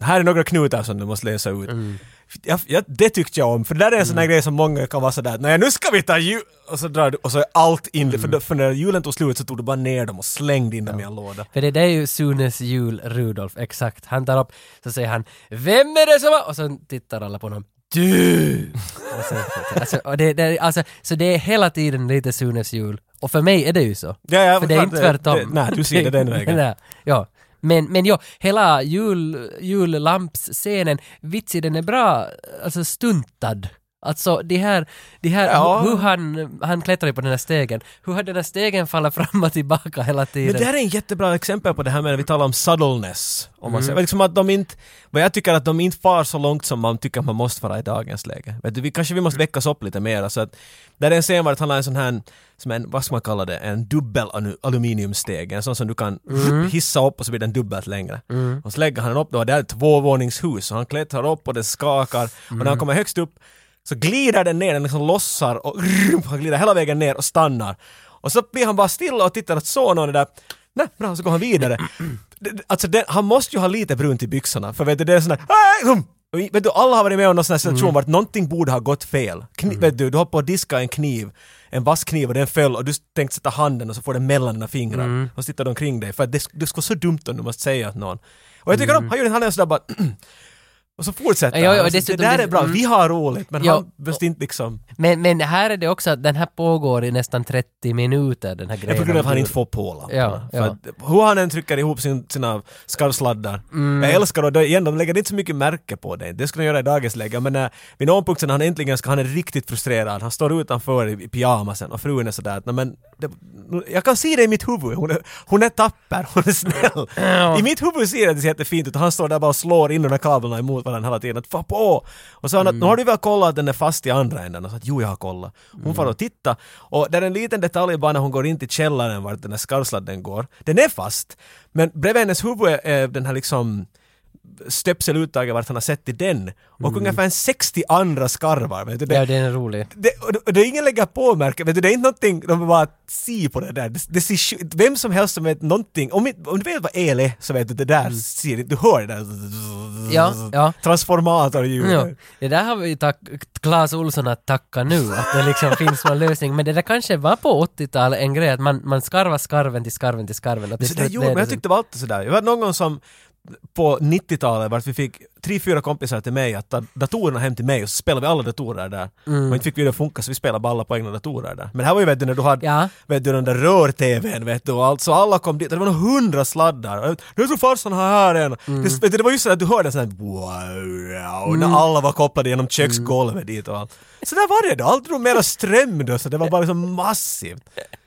här är några knutar som du måste lösa ut. Mm. Jag, jag, det tyckte jag om, för det där är en sån här grej som många kan vara sådär nej nu ska vi ta jul... Och så drar du, och så är allt in, Mm. för, för när julen tog slut så tog du bara ner dem och slängde in dem i en låda. För det där är ju Sunes jul Rudolf, exakt. Han tar upp, så säger han ”Vem är det som har...” och så tittar alla på honom ”Du!” och sen, alltså, och det, det, alltså, Så det är hela tiden lite Sunes jul. Och för mig är det ju så. Ja, ja, för det är inte tvärtom. det- nej, du ser det den vägen. nej, [LAUGHS] ja. Men, men ja, hela jul, jullampsscenen, vitsig den är bra, alltså stuntad. Alltså de här, de här Ja. hur han, han klättrar ju på den här stegen, hur har den här stegen fallit fram och tillbaka hela tiden? Men det här är en jättebra exempel på det här med när vi talar om subtleness. Om Mm. man säger. Liksom att de inte, vad jag tycker att de inte far så långt som man tycker att man måste fara i dagens läge. Vet du, vi, kanske vi måste väckas upp lite mer. Så att, där är en scen var han har en sån här, som en, vad ska man kalla det, en dubbel aluminiumsteg. En sån som du kan Mm. hissa upp och så blir den dubbelt längre. Och så lägger han den upp då, det är ett tvåvåningshus och han klättrar upp och det skakar. Och Mm. när han kommer högst upp så glider den ner, den liksom lossar och [LAUGHS] han glider hela vägen ner och stannar. Och så blir han bara stilla och tittar att så någon är där. Nej, bra, så går han vidare. [CLEARS THROAT] Alltså det, han måste ju ha lite brunt i byxorna, för vet du, det är sån där i- Vet du, alla har varit med om någon sån här situation vart någonting borde ha gått fel. Kni, Vet du, du har på att diska en kniv, en vass kniv och den föll och du tänkte sätta handen och så får den mellan dina fingrar. Och så tittar de omkring dig, för att det, det skulle vara så dumt om du måste säga åt någon. Och jag tycker om, han gör han är sådär bara [CLEARS THROAT] och så fortsätter Ja, ja, han. och Och så, det där är bra, mm. vi har roligt, men Ja. han måste inte liksom... Men, men här är det också att den här pågår i nästan 30 minuter den här Det är grejen. på grund av att han inte får på. Ja, ja. hur han än trycker ihop sin, sina skarvsladdar. Mm. Jag älskar då, då igen, de lägger inte så mycket märke på det. Det skulle de göra i dagens läge. Men när, vid någon punkt när han äntligen ska, han är riktigt frustrerad. Han står utanför i, i pyjamasen och frun är sådär att "Nej, men det, jag kan se det i mitt huvud. Hon är, hon är tapper, [LAUGHS] hon är snäll. I mitt huvud ser det jättefint ut. Han står där bara och slår in de där kablarna emot varandra hela tiden. Att få på! Och så han att, nu har du väl kollat att den är fast i andra änden? Och så att jo, jag har kollat. Hon får och titta. Och där är en liten detalj bara när hon går in till källaren vart den där skarvsladden går. Den är fast, men bredvid hennes huvud är den här liksom stöpseluttaget vart han har sett i den. Och ungefär en 60 andra skarvar. Vet du? Det, Ja, den är rolig. det, och det, det ingen lägger på märke, vet du, det är inte någonting, de bara ser på det där. Det, det ser, vem som helst som vet någonting, om, om du vet vad el är så vet du det där ser du hör det där. Mm. Ja, ja. Transformatorljud. Ja, det där har vi ju tack, Claes Olsson att tacka nu, att det liksom [LAUGHS] finns någon lösning. Men det där kanske var på 80-talet en grej, att man, man skarvar skarven till skarven till skarven. Och till Så det blev men jag tyckte det var alltid sådär. Jag var någon gång som på 90-talet vart vi fick tre, fyra kompisar till mig att ta datorerna hem till mig och så spelade vi alla datorer där. Mm. Och inte fick vi det att funka så vi spelade bara alla på egna datorer där. Men här var ju vet du när du hade Ja. vet du, den där rör-tvn vet du och allt, så alla kom dit, det var nog hundra sladdar. Och, Nu tror farsan har här en. Mm. Det, vet du, det var just så att du hörde såhär wow, när alla var kopplade genom köksgolvet dit och allt. Så där var det då, allt drog mera ström då så det var bara liksom massivt.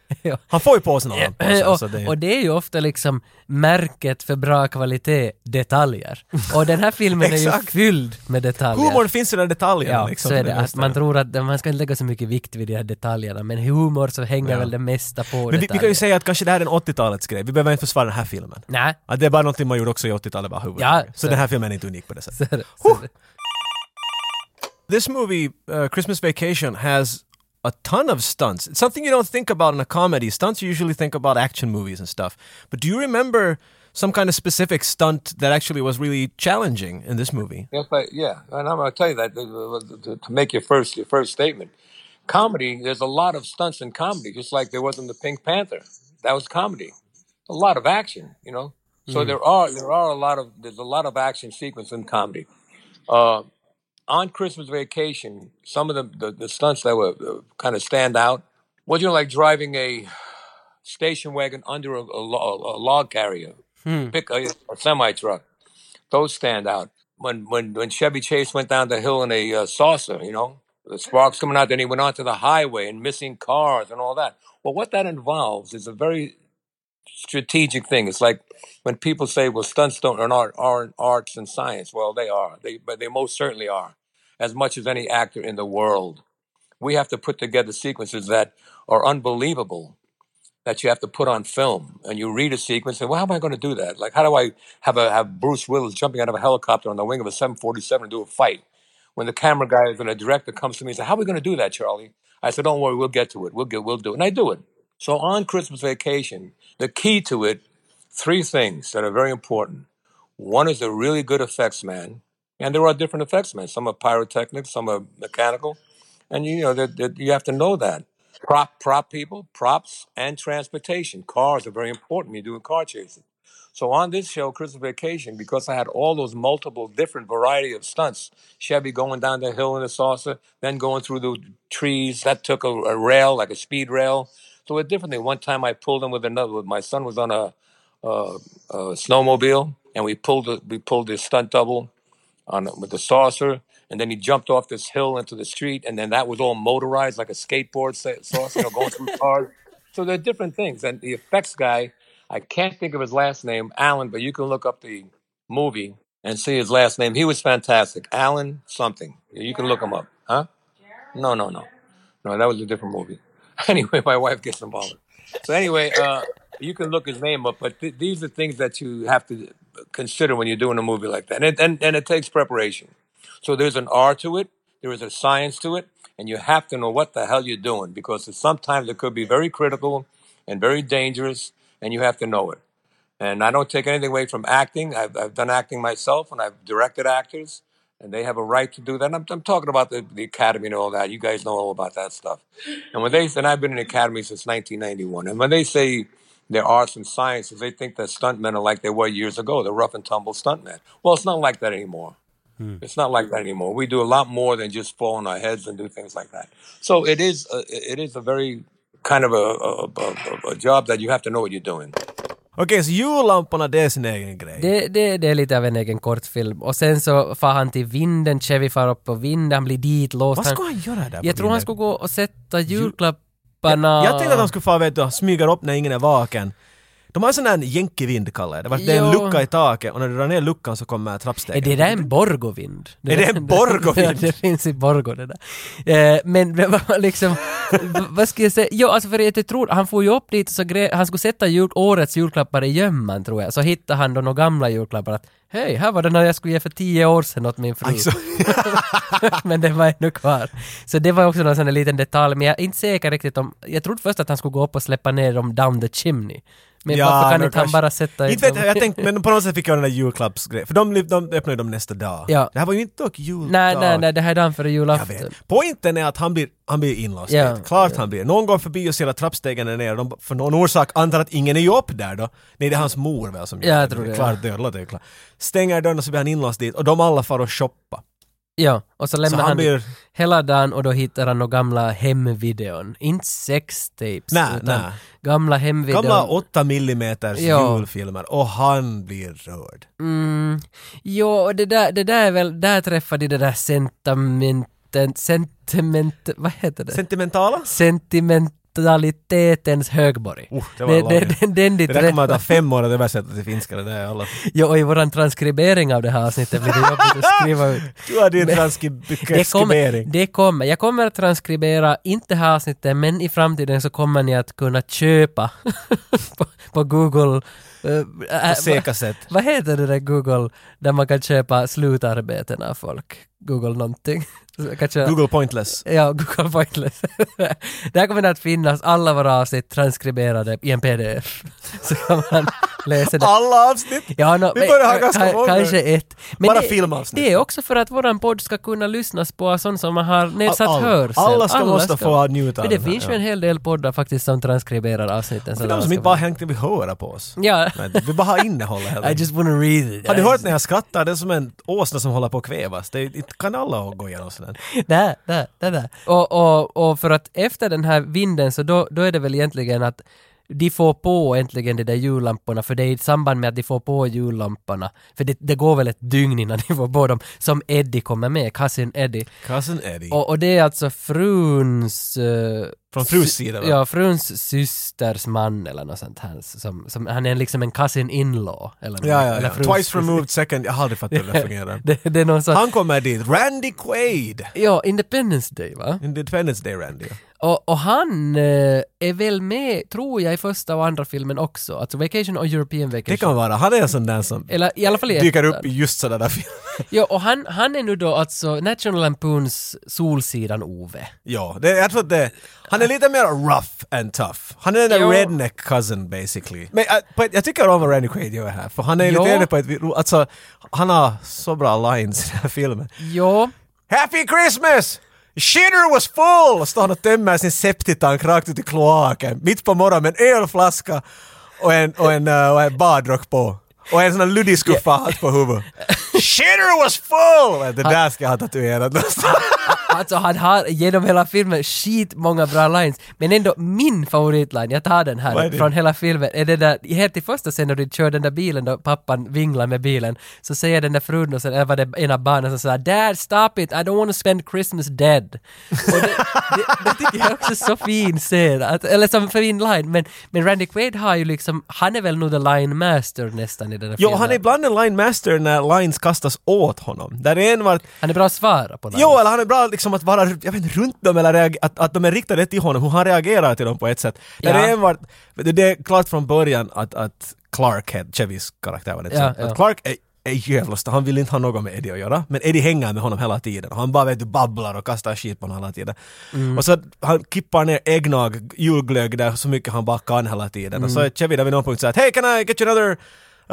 [LAUGHS] Ja. Han får ju på sig några lampor, så- och, så det- och det är ju ofta liksom märket för bra kvalitet, detaljer. Och den här filmen är ju [LAUGHS] fylld med detaljer. Humorn finns i de detaljerna Ja, liksom. så är det. Mesta. man tror att man ska inte lägga så mycket vikt vid de här detaljerna, men humor så hänger Ja. väl det mesta på Men vi, vi kan ju säga att kanske det här är en 80-talets grej, vi behöver inte försvara den här filmen. Nej, Att det är bara någonting man gjorde också i 80-talet bara huvudet. Ja, så så- den här filmen är inte unik på det sättet. det. Det. This movie, uh, Christmas Vacation, has a ton of stunts. It's something you don't think about in a comedy. Stunts you usually think about action movies and stuff. But do you remember some kind of specific stunt that actually was really challenging in this movie? Yes, I, yeah, and I'm going to tell you that uh, to, make your first your first statement. Comedy, there's a lot of stunts in comedy, just like there was in the Pink Panther. That was comedy. A lot of action, you know. So there are there are a lot of there's a lot of action sequence in comedy. Uh, on Christmas Vacation, some of the the, the stunts that were uh, kind of stand out. Was you know like driving a station wagon under a, a, a log carrier, pick a, a semi truck those stand out. When when when Chevy Chase went down the hill in a uh, saucer, you know, the sparks coming out, then he went onto the highway and missing cars and all that. Well, what that involves is a very strategic thing. It's like when people say, "Well, stunts don't are not aren't arts and science." Well, they are. They but they most certainly are, as much as any actor in the world. We have to put together sequences that are unbelievable that you have to put on film and you read a sequence and well how am I going to do that? Like how do I have a have Bruce Willis jumping out of a helicopter on the wing of a 747 and do a fight? When the camera guy and the director comes to me and says, How are we going to do that, Charlie? I said, Don't worry, we'll get to it. We'll get we'll do it. And I do it. So on Christmas vacation, the key to it, three things that are very important. One is a really good effects man. And there are different effects men. Some are pyrotechnic, some are mechanical. And you know that, that you have to know that. Prop prop people, props, and transportation. Cars are very important when you're doing car chasing. So on this show, Christmas Vacation, because I had all those multiple different variety of stunts, Chevy going down the hill in a saucer, then going through the trees, that took a, a rail, like a speed rail. So a different thing. One time I pulled him with another. My son was on a, a, a snowmobile, and we pulled the, we pulled this stunt double on with the saucer, and then he jumped off this hill into the street, and then that was all motorized like a skateboard sa- sauce, you know, going through cars. So there are different things. And the effects guy, I can't think of his last name, Alan, but you can look up the movie and see his last name. He was fantastic. Alan something. You can look him up. Huh? No, no, no. No, that was a different movie. [LAUGHS] Anyway, my wife gets involved. So anyway, uh, you can look his name up, but th- these are things that you have to consider when you're doing a movie like that. And it, and, and it takes preparation. So there's an art to it, there is a science to it, and you have to know what the hell you're doing because sometimes it could be very critical and very dangerous, and you have to know it. And I don't take anything away from acting. I've, I've done acting myself, and I've directed actors, and they have a right to do that. And I'm, I'm talking about the, the academy and all that. You guys know all about that stuff. And when they and I've been in the academy since 1991, and when they say their arts and sciences, they think that stuntmen are like they were years ago, the rough and tumble stuntmen. Well, it's not like that anymore. It's not like that anymore. We do a lot more than just fall on our heads and do things like that. So it is a, it is a very kind of a, a, a, a job that you have to know what you're doing. Okej, så jullamporna det är sin egen grej. Det, det, det är lite av en egen kortfilm. Och sen så far han till vinden, Chevy far upp på vinden, han blir ditlåst. Vad ska han göra där Jag tror han vinden? skulle gå och sätta julklapparna... Jag tänkte att de skulle få vet du, smyga upp när ingen är vaken. De har en sån där jänkevind kallar jag det. Vart Det är en Jo. lucka i taket och när du drar ner luckan så kommer trappstegen. Är det där en Borgovind? [LAUGHS] Är det en [LAUGHS] Borgovind? Ja, det finns i Borgo det där. Eh, men men [LAUGHS] vad- liksom, v- vad ska jag säga? Jo, alltså för jag tror, han får ju upp dit och så gre- han skulle sätta jul, årets julklappar i gömman tror jag. Så hittade han då några gamla julklappar att hej, här var den här jag skulle ge för tio år sedan åt min fru. Alltså, [LAUGHS] men den var ännu kvar. Så det var också någon sån liten detalj, men jag är inte säker riktigt om... Jag trodde först att han skulle gå upp och släppa ner dem down the chimney. Men varför kan inte han kanske- bara sätta Inte vet jag, jag tänkte, men på något sätt fick jag den där julklappsgrejen. För de, de öppnade ju dem nästa dag. Ja. Det här var ju inte dock juldag. Nej, nej, nej, det här är dagen före Jag julafton. vet. Poängen är att han blir, han blir inlåst. Ja. vet. Klart han blir. Någon går förbi och ser att trappstegen är ner. De, för någon orsak antar att ingen är ju upp där då. Nej, det är hans mor väl som Ja, gör jag tror det, Klart det, låter ju klart. Stänger dörren och så blir han inlåst dit och de alla far och shoppa. Ja, och så lämnar han han, blir- hela dagen och då hittar han några gamla hemvideon. Inte sextapes, Nej, utan nej. gamla hemvideon. Gamla 8 millimeters Ja. julfilmer och han blir rörd. Mm, jo, och det där, det där är väl, där träffar de det där sentimenten, sentiment, vad heter det? Sentimentala? Sentimentalitetens högborg. Uh, det var det, det, den, den de Det där kommer att ta fem år att översätta till finska. Det där är alla. Jo, och i våran transkribering av det här avsnittet blir det jobbigt att skriva ut. Du har din transkribering. det kommer. Jag kommer att transkribera, inte det här avsnittet, men i framtiden så kommer ni att kunna köpa [LAUGHS] på, på Google eh, äh, På säkra sätt. Vad heter det där Google där man kan köpa slutarbeten av folk? Google någonting. Så jag kan köpa- Google Pointless. Ja, [LAUGHS] Google Pointless. [LAUGHS] Där kommer det att finnas alla våra avsnitt transkriberade i en pdf. [LAUGHS] Så kan man läsa det. Alla avsnitt! Ja, no, Vi börjar ha ganska ka- många. Kanske ett. Men Bara det, filmavsnitt. Det är också för att våran podd ska kunna lyssnas på av sån som har nedsatt All- hörsel. alla ska måste få njuta av Men det här, finns ju en hel del poddar faktiskt som transkriberar avsnitten. För så de som ska inte bara hängt vill höra på oss. Ja. Nej, vi bara har innehållet I just wanna read it. Har du hört när jag skrattar? Det är som en åsna som håller på att kvävas. Det är, kan alla gå igenom sådär. Där, där, där, där. Och, och, och för att efter den här vinden så då, då är det väl egentligen att de får på äntligen de där jullamporna, för det är i samband med att de får på jullamporna. För det, det går väl ett dygn innan de får på dem, som Eddie kommer med, cousin Eddie. Cousin Eddie. Och, och det är alltså fruns... eh, Från frus sida va? Ja, fruns systers man eller något sånt här. Som, som, han är liksom en cousin in-law. Eller, Ja, ja, eller ja. fruns- Twice removed second. Jag har aldrig fattat hur det [LAUGHS] fungerar. det, det är någon sån... Han kommer dit. Randy Quaid! Ja, Independence Day va? Independence Day Randy. Och, och han eh, är väl med, tror jag, i första och andra filmen också. Alltså Vacation och European Vacation. Det kan vara. Han är en sån där som Eller i alla fall dyker upp i just sådana där filmer. Ja, och han, han är nu då alltså National Lampoons Solsidan-Ove. Ja, det, jag tror att det, han är lite mer rough and tough. Han är den där Jo. redneck cousin basically. Men äh, ett, jag tycker om vad Randy Quaid gör här, för han är Jo. lite inne på ett, alltså han har så bra lines i den här filmen. Jo, Happy Christmas! Shitter was full! Står han och tömmer sin septitank rakt ut i kloaken mitt på morgonen med en ölflaska och en, och en, uh, och en badrock på. Och en sån här luddiskuffa hatt på huvudet. [LAUGHS] Shitter was full! Det där ska jag ha tatuerat någonstans. [LAUGHS] Alltså han har genom hela filmen skit många bra lines, men ändå min favoritline, jag tar den här från hela filmen, är det där, helt i första scenen när du kör den där bilen då pappan vinglar med bilen, så säger den där frun och sen eller var det en av barnen som säger “Dad, stop it, I don't want to spend Christmas dead”. Och det, det, det tycker jag också är så fin scen, att, eller som fin line, men, men Randy Quaid har ju liksom, han är väl nog the line master nästan i den här Jo, filmen. han är ibland en line master när lines kastas åt honom. Där är en vart han är bra att svara på lines. Jo, eller han är bra liksom att vara jag vet, inte, runt dem eller reag- att, att de är riktade till honom, hur han reagerar till dem på ett sätt. Där Ja. är en du, det är klart från början att, att Clark, Chevys karaktär var det Ja, ja. att Clark är, är jävla st- han vill inte ha något med Eddie att göra, men Eddie hänger med honom hela tiden. Han bara vet du, babblar och kastar skit på honom hela tiden. Mm. Och så han kippar ner äggnag, julglögg där så mycket han bara kan hela tiden. Och så Mm. är Chevy där vid någon punkt såhär Hey can I get you another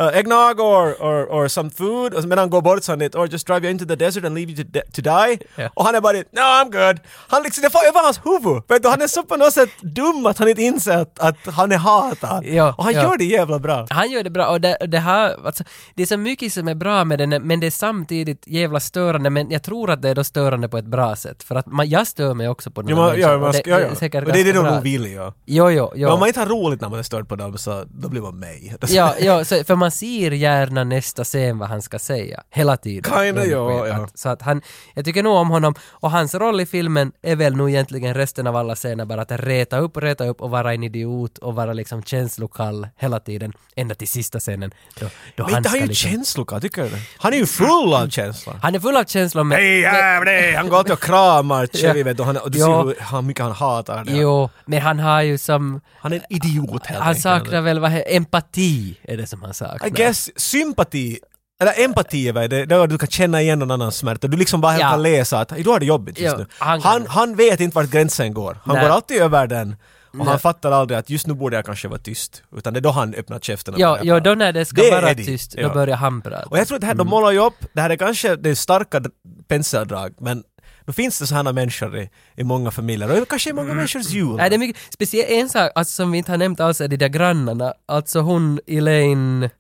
uh, eggnog or, or, or some food? Och medan han går bort så han or just drive you into the desert and leave you to, to die. Ja. Och han är bara no I'm good. Han liksom, det får över hans huvud. Vet du, han är så på något sätt dum att han inte inser att, att han är hatad. Ja, och han ja. gör det jävla bra. Han gör det bra och det, det här, alltså, det är så mycket som är bra med den men det är samtidigt jävla störande men jag tror att det är då störande på ett bra sätt för att man, jag stör mig också på den Ja, här ja, man det, ska, ja, det ja. är Och det är det de vill ja. Jo, jo, Men om jo. man inte har roligt när man är störd på dem så då blir man mig. Ja, ja så, för man ser gärna nästa scen vad han ska säga, hela tiden. Kinda, ja, ja. Så att han, jag tycker nog om honom och hans roll i filmen är väl nog egentligen resten av alla scener bara att reta upp, reta upp och vara en idiot och vara liksom känslokall hela tiden, ända till sista scenen. Då, då Men inte han är ju liksom- känslokall, tycker du? Han är ju full av känslor. Han är full av känslor men... Hej jävlar! Han går alltid och kramar Chevy vet du, och han, och du ser hur han, mycket han hatar det. Jo, men han har ju som... Han är en idiot helt Han saknar väl vad he- empati, är det som han saknar. I guess sympati, eller empati är väl det, det är att du kan känna igen någon annans smärta. Du liksom bara helt Ja. kan läsa att du har det jobbigt just Ja, nu. han Han, kan han, vet inte vart gränsen går. Han Nej. går alltid över den. Och han fattar aldrig att just nu borde jag kanske vara tyst. Utan det är då han öppnar käften och Ja, börjar ja, prata. då när det ska Det är vara Eddie, tyst, ja. då börjar han prata. Och jag tror att det här, de målar ju upp, det här är kanske det är starka d- penseldrag, men då finns det sådana människor i, i många familjer och kanske i många människors jul. Nej, det är mycket, speciellt en sak alltså, som vi inte har nämnt alls är de där grannarna, alltså hon Elaine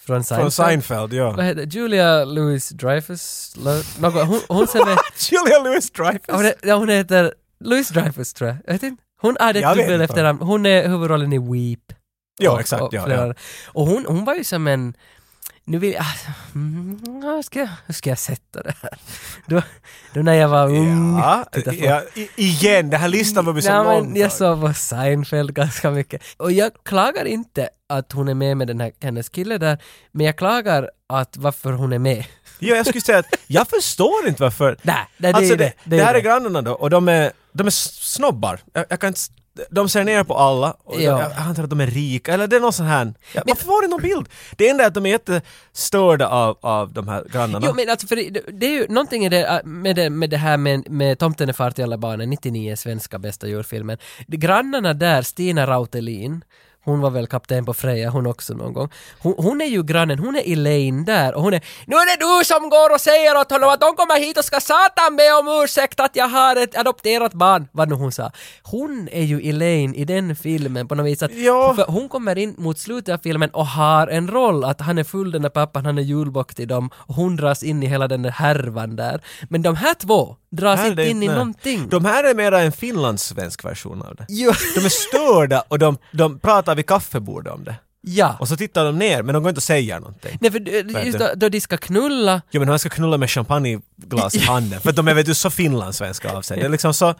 från Seinfeld. Från Seinfeld, ja. Vad heter Julia Louis Dreyfus? Något, hon, hon [LAUGHS] som är... Julia Louis Dreyfus. hon, är ja, hon heter Louis Dreyfus tror jag. Jag vet inte. Hon ett vet dubbel efternamn. Hon är huvudrollen i Weep. Ja, exakt, och ja, ja. Och hon, hon var ju som en... Nu vill jag... Mm, hur, ska hur ska jag sätta det här? Då, då när jag var ung... Ja, ja, i- igen, den här listan var vi så lång. jag såg på Seinfeld ganska mycket. Och jag klagar inte att hon är med med den här, hennes kille där, men jag klagar att varför hon är med. Ja, jag skulle säga att jag förstår inte varför. Nej, det alltså, det. det, är här det. är grannarna då och de är, de är snobbar. Jag, jag kan inte, de ser ner på alla och Ja. jag, antar att de är rika, eller det är någon sån här... Ja, varför var det någon bild? Det enda är att de är jättestörda av, av de här grannarna. Jo men alltså för det, det är ju någonting i det, äh, med det, med det här med, med Tomten är far till alla barnen, 99 svenska bästa djurfilmen. De grannarna där, Stina Rautelin, hon var väl kapten på Freja hon också någon gång. Hon, hon är ju grannen, hon är Elaine där och hon är Nu är det du som går och säger åt honom att de kommer hit och ska satan be om ursäkt att jag har ett adopterat barn, vad nu hon sa. Hon är ju Elaine i den filmen på något vis att Ja. för hon kommer in mot slutet av filmen och har en roll att han är full den där pappan, han är julbock till dem och hon dras in i hela den där härvan där. Men de här två dras Här inte in i nej. någonting. De här är mera en finlandssvensk version av det. Jo. De är störda och de, de pratar vid kaffebordet om det. Ja. Och så tittar de ner, men de går inte och säger någonting. Nej, för eh, just då, då de ska knulla, Jo men han ska knulla med champagneglas i handen för de är vet du så finlandssvenska av sig. Det är liksom så...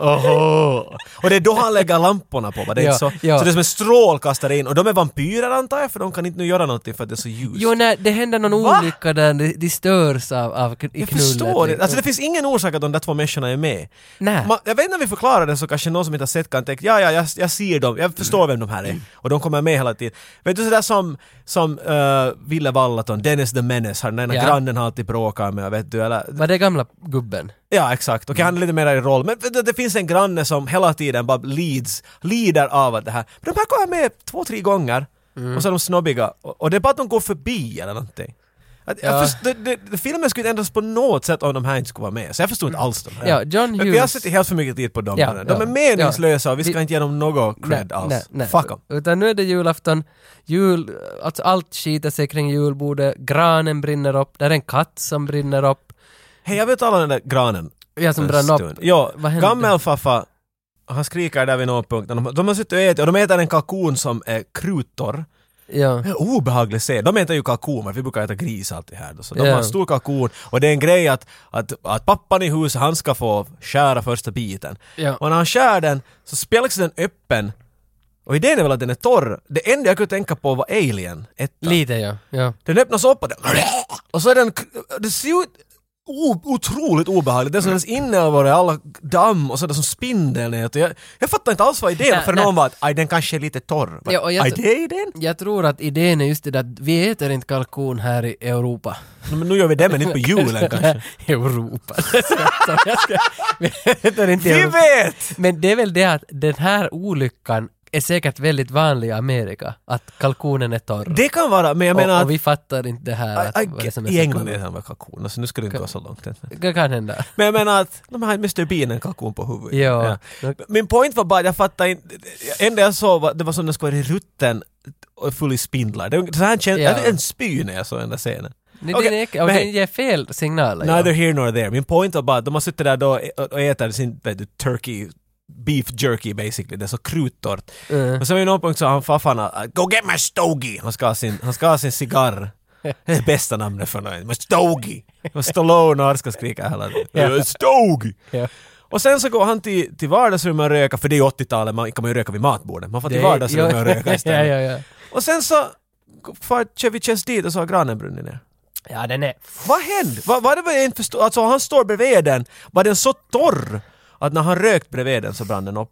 Oho. Och det är då han lägger lamporna på va? Det är Ja, inte så, ja. så det är som en strålkastare in och de är vampyrer antar jag för de kan inte nu göra någonting för att det är så ljust. jo när det händer någon Va? olycka där de, de störs av, av kn- i jag knullet. förstår det. liksom. Alltså det finns ingen orsak att de där två människorna är med. Nej. Ma, jag vet inte om vi förklarar det så kanske någon som inte har sett kan tänka ja, ja, jag, jag ser dem, jag förstår vem de här är. Och de kommer med hela tiden. Vet du sådär som, som uh, Ville Vallaton, Dennis the Menace, han den ena Ja. grannen har alltid bråkat med, vet du, eller Var det gamla gubben? Ja, exakt. Okej, han är lite mer i roll. Men du, det finns en granne som hela tiden bara leads, lider av det här. Men de här kommer med två, tre gånger och så är de snobbiga. Och, och det är bara att de går förbi eller någonting. Att Ja. först, det, det, det, filmen skulle inte ändras på något sätt om de här inte skulle vara med. Så jag förstår inte alls de här. Ja, John Men vi har Hughes- sett helt för mycket tid på dem. Ja, de ja, är meningslösa och vi ska Vi- inte ge dem något cred alls. Nej, nej. Fuck dem. Utan nu är det julafton, jul, alltså allt skiter sig kring julbordet, granen brinner upp, där är en katt som brinner upp. Hej, jag vet alla den där granen. Ja, som en brann upp. stund. Ja, Vad hände? gammelfaffa, han skriker där vid någon punkt. De, de har suttit och ätit och de äter en kalkon som är kruttorr. Ja. Det är en obehaglig scen. De äter ju kalkon, men vi brukar äta gris alltid här. Då. Så de Ja. har en stor kalkon och det är en grej att, att, att pappan i huset, han ska få skära första biten. Ja. Och när han skär den så spjälks den öppen och idén är väl att den är torr. Det enda jag kunde tänka på var Alien, ettan. Lite ja. ja. Den öppnas upp och, den, och så är den... Det ser ut o, otroligt obehagligt. Det är som ens inälvor är alla damm och så är det som spindelnät. Jag, jag fattar inte alls vad idén var för nej. någon var att "Aj, den kanske är lite torr. Ja, och jag- Aj, det är idén? Jag tror att idén är just det att vi äter inte kalkon här i Europa. Men nu gör vi det men inte på julen [LAUGHS] kanske. Europa. [LAUGHS] Jag ska, vi äter inte i Vi Europa. vet! Men det är väl det att den här olyckan är säkert väldigt vanlig i Amerika, att kalkonen är torr. Det kan vara, men jag menar och, att... och vi fattar inte det här. Att, I, vad det som I, är I England är han väl kalkon, alltså nu ska det inte gå så långt. Det kan hända. Men jag menar att de har Mr Bean en kalkon på huvudet. Ja. Min point var bara att jag fattar inte, enda jag såg var det var som den skulle vara rutten och full i spindlar. Det, så här känns, Ja. jag hade en spy när jag såg den där scenen. Nej, Okej, den, är, och den ger fel signaler. ja. Neither here nor there. Min point var bara att de har suttit där då och- äter sin turkey beef jerky basically, det är så kruttorrt. Mm. Och så vid någon punkt så har han farfan att, Go get my stogie! Han ska ha sin, han ska ha sin cigarr. [LAUGHS] Det är det bästa namnet för någon. Stogie! Och Stallone och ska skrika hela tiden. Ja. Stogie! Ja. Och sen så går han till, till vardagsrummet och röka, för det är 80-talet, man kan man ju röka vid matbordet. Man får till vardagsrummet ja, och röka [LAUGHS] ja, istället. ja, ja. Och sen så far Chevy Chase dit och så har granen brunnit ner. ja, den är... Vad hände? Vad vad är det jag inte förstår? Alltså han står bredvid den, var den så torr att när han rökt bredvid den så brann den upp?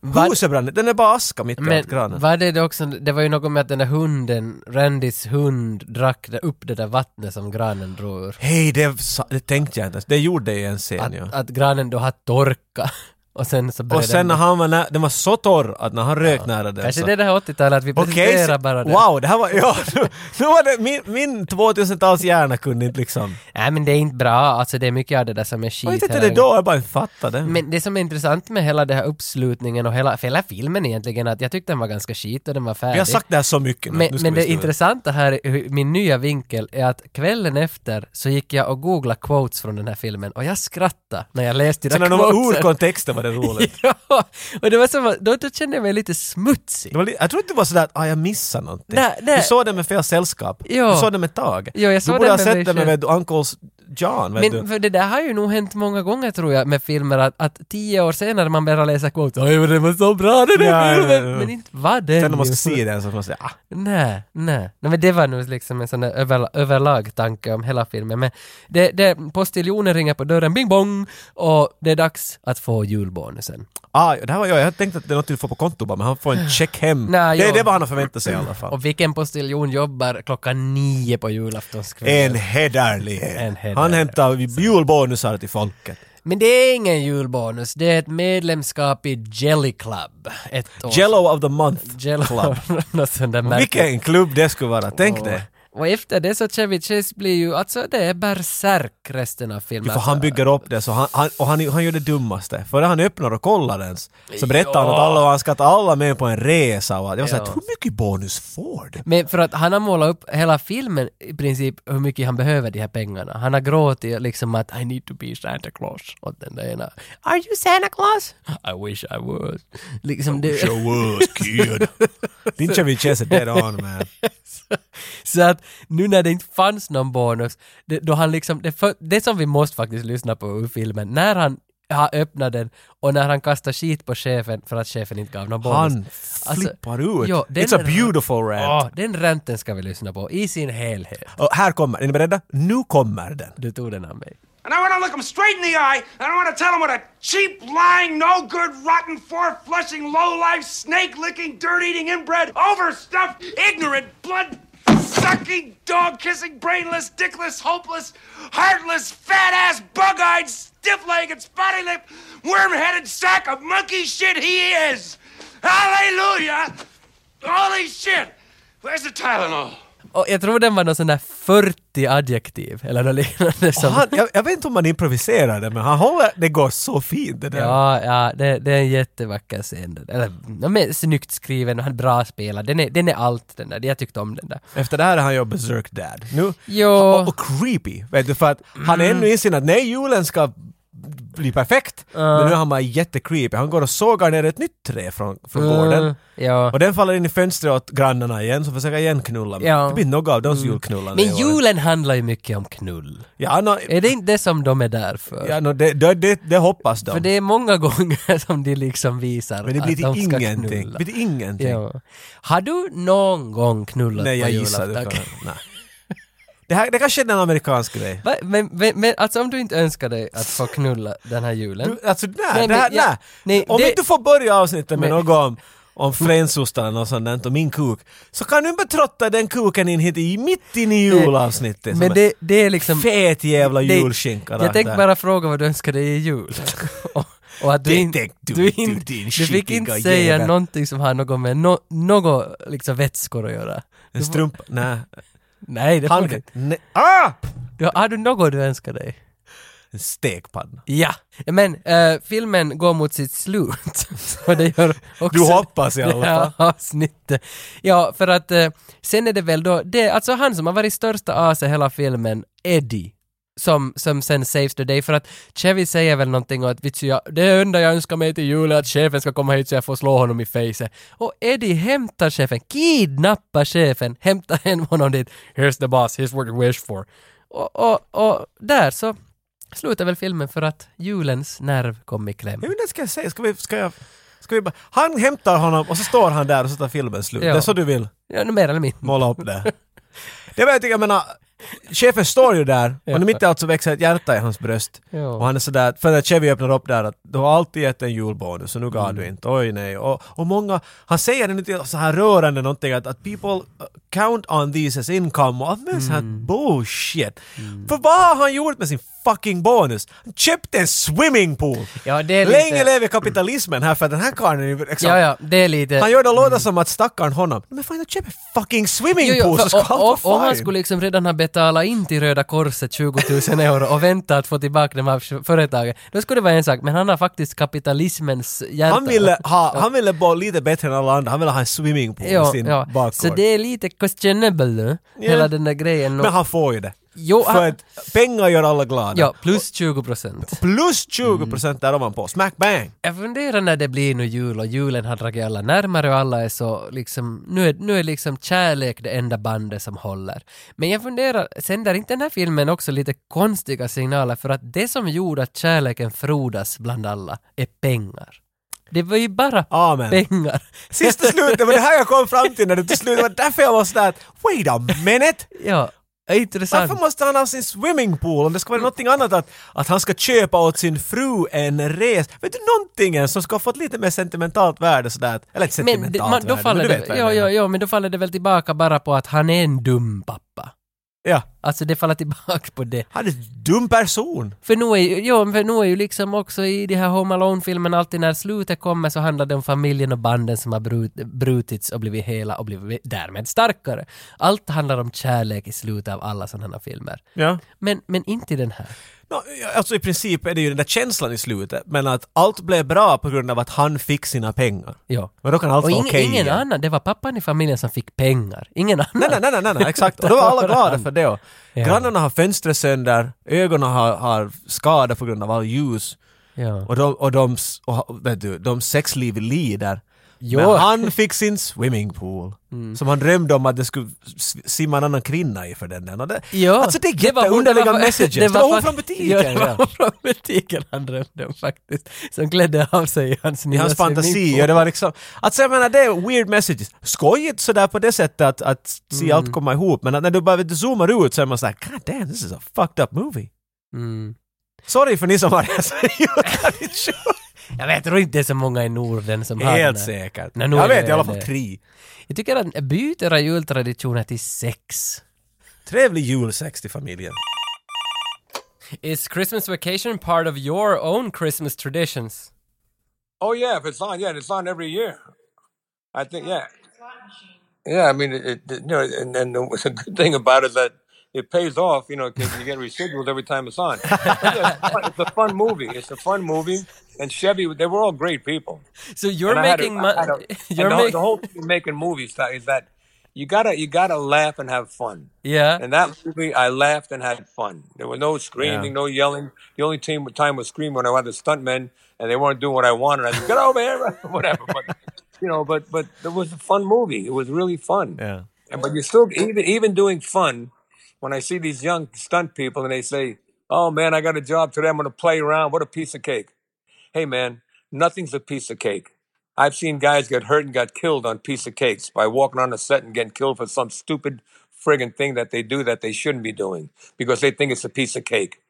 Vad- Huset brann, den är bara aska mitt i Men allt granen. var det det också, det var ju något med att den där hunden, Randys hund, drack upp det där vattnet som granen drog ur. Hej, det, det tänkte jag inte. Det gjorde det i en scen Att, ja. att granen då har torkat. Och sen så Och började sen när han var nä- den var så torr att när han rök nära den Kanske så... det är det här 80-talet att vi presenterar så- bara det. wow, det här var, ja, [LAUGHS] nu, nu var det, min, min 2000-tals hjärna kunde inte liksom... Nej men det är inte bra, alltså det är mycket av det där som är Jag skit vet inte hela det då, jag bara inte fattade. Men det som är intressant med hela den här uppslutningen och hela, för hela filmen egentligen, att jag tyckte den var ganska skit och den var färdig. Vi har sagt det här så mycket nu. Men, nu ska men vi det sluta. intressanta här, är hur- min nya vinkel, är att kvällen efter så gick jag och googlade quotes från den här filmen och jag skrattade när jag läste de Så när där de var ur kontexten var det roligt. [LAUGHS] ja, och det var som då, då kände jag mig lite smutsig. Det li- jag tror inte det var sådär att ah, jag missade någonting. Nej, nej. Du såg det med fel sällskap. Ja. Du såg det med Tage. Ja, jag såg du borde det ha med sett det med du, Uncles John. Vet Men du. för det där har ju nog hänt många gånger tror jag med filmer att, att tio år senare man börjar läsa quotes oj den var så bra den där Ja, ja, filmen! ja. Men inte var den Sen när man ska se den så får man säga ah, Nej, nej. nej men det var nog liksom en sån där över, överlag tanke om hela filmen. Men det, det, postiljonen ringer på dörren, bing bong, och det är dags att få julbonusen. ah, det här var jag. Jag tänkte att det är något du får på konto bara, men han får en check hem. Nej, det, ja. det var han har förväntat sig i alla fall. Och vilken postiljon jobbar klockan nio på julaftonskvällen? En hederlighet. Han hämtar julbonusar till folket. Men det är ingen julbonus, det är ett medlemskap i Jelly Club. Ett år. Jello of the month Jello club. [LAUGHS] Vilken klubb det skulle vara, tänk det. Och efter det så Chevy Chase blir ju, alltså det är bärsärk resten av filmen. För han Alltså, bygger upp det så han, han, och han, han gör det dummaste. Före han öppnar och kollar ens så berättar han Ja. att alla, han ska ta alla med på en resa och att- jag var såhär, hur mycket bonus får du? Men för att han har målat upp hela filmen i princip hur mycket han behöver de här pengarna. Han har gråtit liksom att I need to be Santa Claus åt den där ena. Are you Santa Claus? I wish I was. Liksom det, Show us kid. [LAUGHS] Din Chevy Chase är dead on man. [LAUGHS] så att nu när det inte fanns någon bonus, det, då han liksom, det, för, det som vi måste faktiskt lyssna på ur filmen, när han har öppnat den och när han kastar skit på chefen för att chefen inte gav någon bonus. Han Alltså, flippar ut. den- It's a beautiful rant. Ja, den ranten ska vi lyssna på i sin helhet. Och här kommer, är ni beredda? Nu kommer den. Du tog den av mig. And I want to look him straight in the eye, and I want to tell him what a cheap, lying, no good, rotten, four flushing, low life, snake licking, dirt eating, inbred, overstuffed, ignorant, blood sucking, dog kissing, brainless, dickless, hopeless, heartless, fat ass, bug eyed, stiff legged, spotty lipped, worm headed sack of monkey shit he is! Hallelujah! Holy shit! Where's the Tylenol? Och jag tror den var någon sån där 40 adjektiv eller något liknande som... han, jag, jag vet inte om man improviserar det, men han håller, det går så fint det där. Ja, ja, det, det är en jättevacker scen. Eller, de är snyggt skriven och han är bra spelad. Den är, den är allt den där. Jag tyckte om den där. Efter det här är han ju Berserk Dad. Nu, Jo. och, och creepy, vet du, för att han är ännu inser att nej, julen ska bli perfekt, men nu är han bara jättecreepy. Han går och sågar ner ett nytt trä från, från gården. Mm, ja. Och den faller in i fönstret åt grannarna igen, som försöker igen knulla. Ja. Det blir något av de julknullarna i Men julen handlar ju mycket om knull. Ja, no, Är det inte det som de är där för? ja no, det, det, det, det hoppas de. För det är många [LAUGHS] gånger som de liksom visar men det blir att de ska ingenting. knulla. Det blir ingenting. Ja. Har du någon gång knullat Nej, på jag gissar julafton? det. Nej. Det, här, det kanske är en amerikansk grej. Va? Men, men, men alltså om du inte önskar dig att få knulla den här julen? Du, alltså nej, Nej, det här, men jag- nej. nej, Om det- inte du får börja avsnittet med Men- något om, om frensostar eller något sånt där, och min kuk, så kan du inte trotta den kuken in hit i, mitt in i julavsnittet. Men en det, det är liksom... Fet jävla julskinka. Jag tänkte bara fråga vad du önskar dig i jul. [LAUGHS] och, och att du, Det- in, du- du, in, du fick inte säga jävel. någonting som har något med no, något liksom vätskor att göra. En strumpa, nej. Nej, det får du inte. nej. Ah! Du, har du något du önskar dig? En stekpanna. Ja, men eh, filmen går mot sitt slut. [LAUGHS] Så det gör också Du hoppas i alla fall. [LAUGHS] avsnittet. Ja, för att eh, sen är det väl då, det, alltså han som har varit största as i hela filmen, Eddie. Som, som sen saves the day för att Chevy säger väl någonting om att vitsi, jag, det enda jag önskar mig till jul är att chefen ska komma hit så jag får slå honom i facet. Och Eddie hämtar chefen, kidnappar chefen, hämtar hem honom dit. Here's the boss, here's what you wish for. Och, och, och där så slutar väl filmen för att julens nerv kom i kläm. Jag vet inte, ska jag säga, ska vi, ska jag, ska vi bara, han hämtar honom och så står han där och så tar filmen slut. Ja. Det är så du vill Ja, mer eller mindre. måla upp det. Det var jag tycker, jag menar, chefen står ju där och mitt i allt så växer ett hjärta i hans bröst. Ja. Och han är sådär, för när Chevy öppnar upp där att du har alltid gett en julbonus och nu gav Mm. du inte, oj nej. Och, och många, han säger lite så här rörande någonting att, att people uh, count on these as income och allt med sån här Mm. bullshit. För vad har han gjort med sin fucking bonus? Han köpte en swimmingpool! Ja, det är Länge lite... lever kapitalismen här för den här karln är ju liksom, Ja, ja, det är lite... Han gör det låta som att stackarn honom, men fan jag köper fucking swimmingpool så ska allt och han skulle liksom redan ha betalat in till Röda Korset 20 000 euro och vänta att få tillbaka dem av företaget. Då skulle det vara en sak, men han har faktiskt kapitalismens hjärta. Han ville, ha, han ville bo lite bättre än alla andra, han ville ha en swimmingpool i sin ja. bakgård. Så det är lite questionable Ja. hela den där grejen. Men han får ju det. Jo, För han, att pengar gör alla glada. ja, plus 20 procent. Plus 20 procent där ovanpå. Smack bang! Jag funderar när det blir nu jul och julen har dragit alla närmare och alla är så liksom, nu är, nu är liksom kärlek det enda bandet som håller. Men jag funderar, sänder inte den här filmen också lite konstiga signaler för att det som gjorde att kärleken frodas bland alla är pengar. Det var ju bara Amen. pengar. Sista slutet, det var det här jag kom fram till när det till slut var därför jag var sådär att wait a minute! [LAUGHS] ja, intressant. Varför måste han ha sin swimmingpool om det ska vara någonting annat att, att han ska köpa åt sin fru en res? Vet du någonting ens som ska ha fått lite mer sentimentalt värde sådär? Eller Men det, sentimentalt man, då värde, faller men du vet det, ja, menar. ja, men då faller det väl tillbaka bara på att han är en dum pappa. Ja. Alltså det faller tillbaka på det. Han är en dum person. För nu är ju, jo, för nu är ju liksom också i de här Home Alone-filmen alltid när slutet kommer så handlar det om familjen och banden som har brut, brutits och blivit hela och blivit därmed starkare. Allt handlar om kärlek i slutet av alla sådana här filmer. Ja. Men, men inte i den här. No, alltså i princip är det ju den där känslan i slutet, men att allt blev bra på grund av att han fick sina pengar. Ja. Och då kan allt Och vara ing, okej ingen igen. annan, det var pappan i familjen som fick pengar. Ingen annan. Nej, nej, nej, nej, nej, exakt. Och då var alla glada för det. Och Ja. Grannarna har fönstret sönder, ögonen har, har skador på grund av all ljus. Ja. Och de, och de, och, vet du, de sexliv lider. Jo. Men han fick sin swimmingpool. Mm. Som han drömde om att det skulle simma en annan kvinna i för den där. Och det, Ja, alltså det är jätteunderliga det var- messages. Det var, hon från butiken. Ja, det var ja. hon från butiken han drömde om faktiskt. Som klädde av sig i hans I nya hans fantasi. Och det var liksom, alltså jag menar det är weird messages. Skojigt sådär på det sättet att, att se Mm. allt komma ihop men att när du bara du zoomar ut så är man såhär God damn this is a fucked up movie. Mm. Sorry för ni som har [LAUGHS] det som jultradition. Jag vet, jag tror inte det är så många i Norden som har Helt den här. säkert. Nej, nu jag vet i alla det. fall tre. Jag tycker att byter jultraditioner till sex. Trevlig julsex till familjen. Is Christmas vacation part of your own Christmas traditions? Oh yeah, if it's on, yeah, it's on every year. I think, yeah. Yeah, I mean, it, it, you know, and, and the, the good thing about it is that it pays off, you know, because you get residuals every time it's on. It's, a fun movie. It's a fun movie. And Chevy, they were all great people. So you're And I had a- making money. [LAUGHS] You're the, making. the whole thing making movies is that you gotta you gotta laugh and have fun. Yeah. And that movie, I laughed and had fun. There was no screaming, Yeah. no yelling. The only team time was screaming when I had the stuntmen and they weren't doing what I wanted. I said, "Get over here," [LAUGHS] whatever. But you know, but but it was a fun movie. It was really fun. Yeah. And but you're still even even doing fun. When I see these young stunt people and they say, "Oh man, I got a job today. I'm going to play around. What a piece of cake." Hey man, nothing's a piece of cake. I've seen guys get hurt and got killed on piece of cakes by walking on a set and getting killed for some stupid friggin' thing that they do that they shouldn't be doing because they think it's a piece of cake.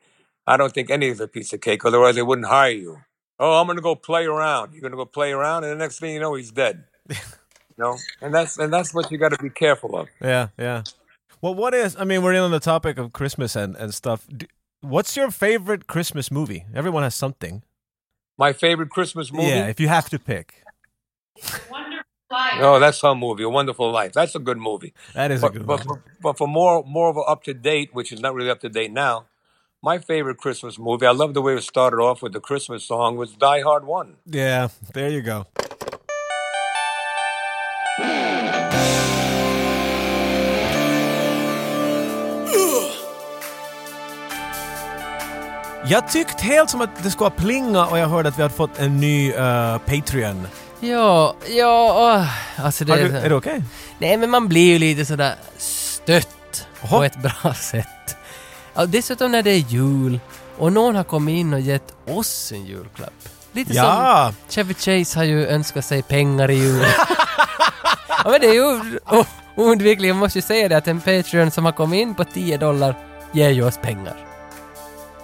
I don't think any of it's a piece of cake. Otherwise, they wouldn't hire you. Oh, I'm going to go play around. You're going to go play around, and the next thing you know, he's dead. [LAUGHS] you know, and that's and that's what you got to be careful of. Yeah, yeah. Well, what is? I mean, we're in on the topic of Christmas and and stuff. D- What's your favorite Christmas movie? Everyone has something. My favorite Christmas movie. Yeah, if you have to pick, Life. Oh, that's some movie, A Wonderful Life. That's a good movie. that is a But, good but, one. for, but for more more of a up to date, which is not really up to date now, my favorite Christmas movie. I love the way it started off with the Christmas song. Was Die Hard One. Yeah, there you go. Jag tyckte helt som att det skulle ha plingat och jag hörde att vi hade fått en ny eh, Patreon. Ja, ja, åh. alltså det... Har du, är det okej? Nej, men man blir ju lite sådär stött Jaha. på ett bra [LAUGHS] sätt. Ja, dessutom när det är jul och någon har kommit in och gett oss en julklapp. Lite Ja! som Chevy Chase har ju önskat sig pengar i jul. [LAUGHS] ja, men det är ju oundvikligt, jag måste ju säga det, att en Patreon som har kommit in på 10 dollar ger ju oss pengar.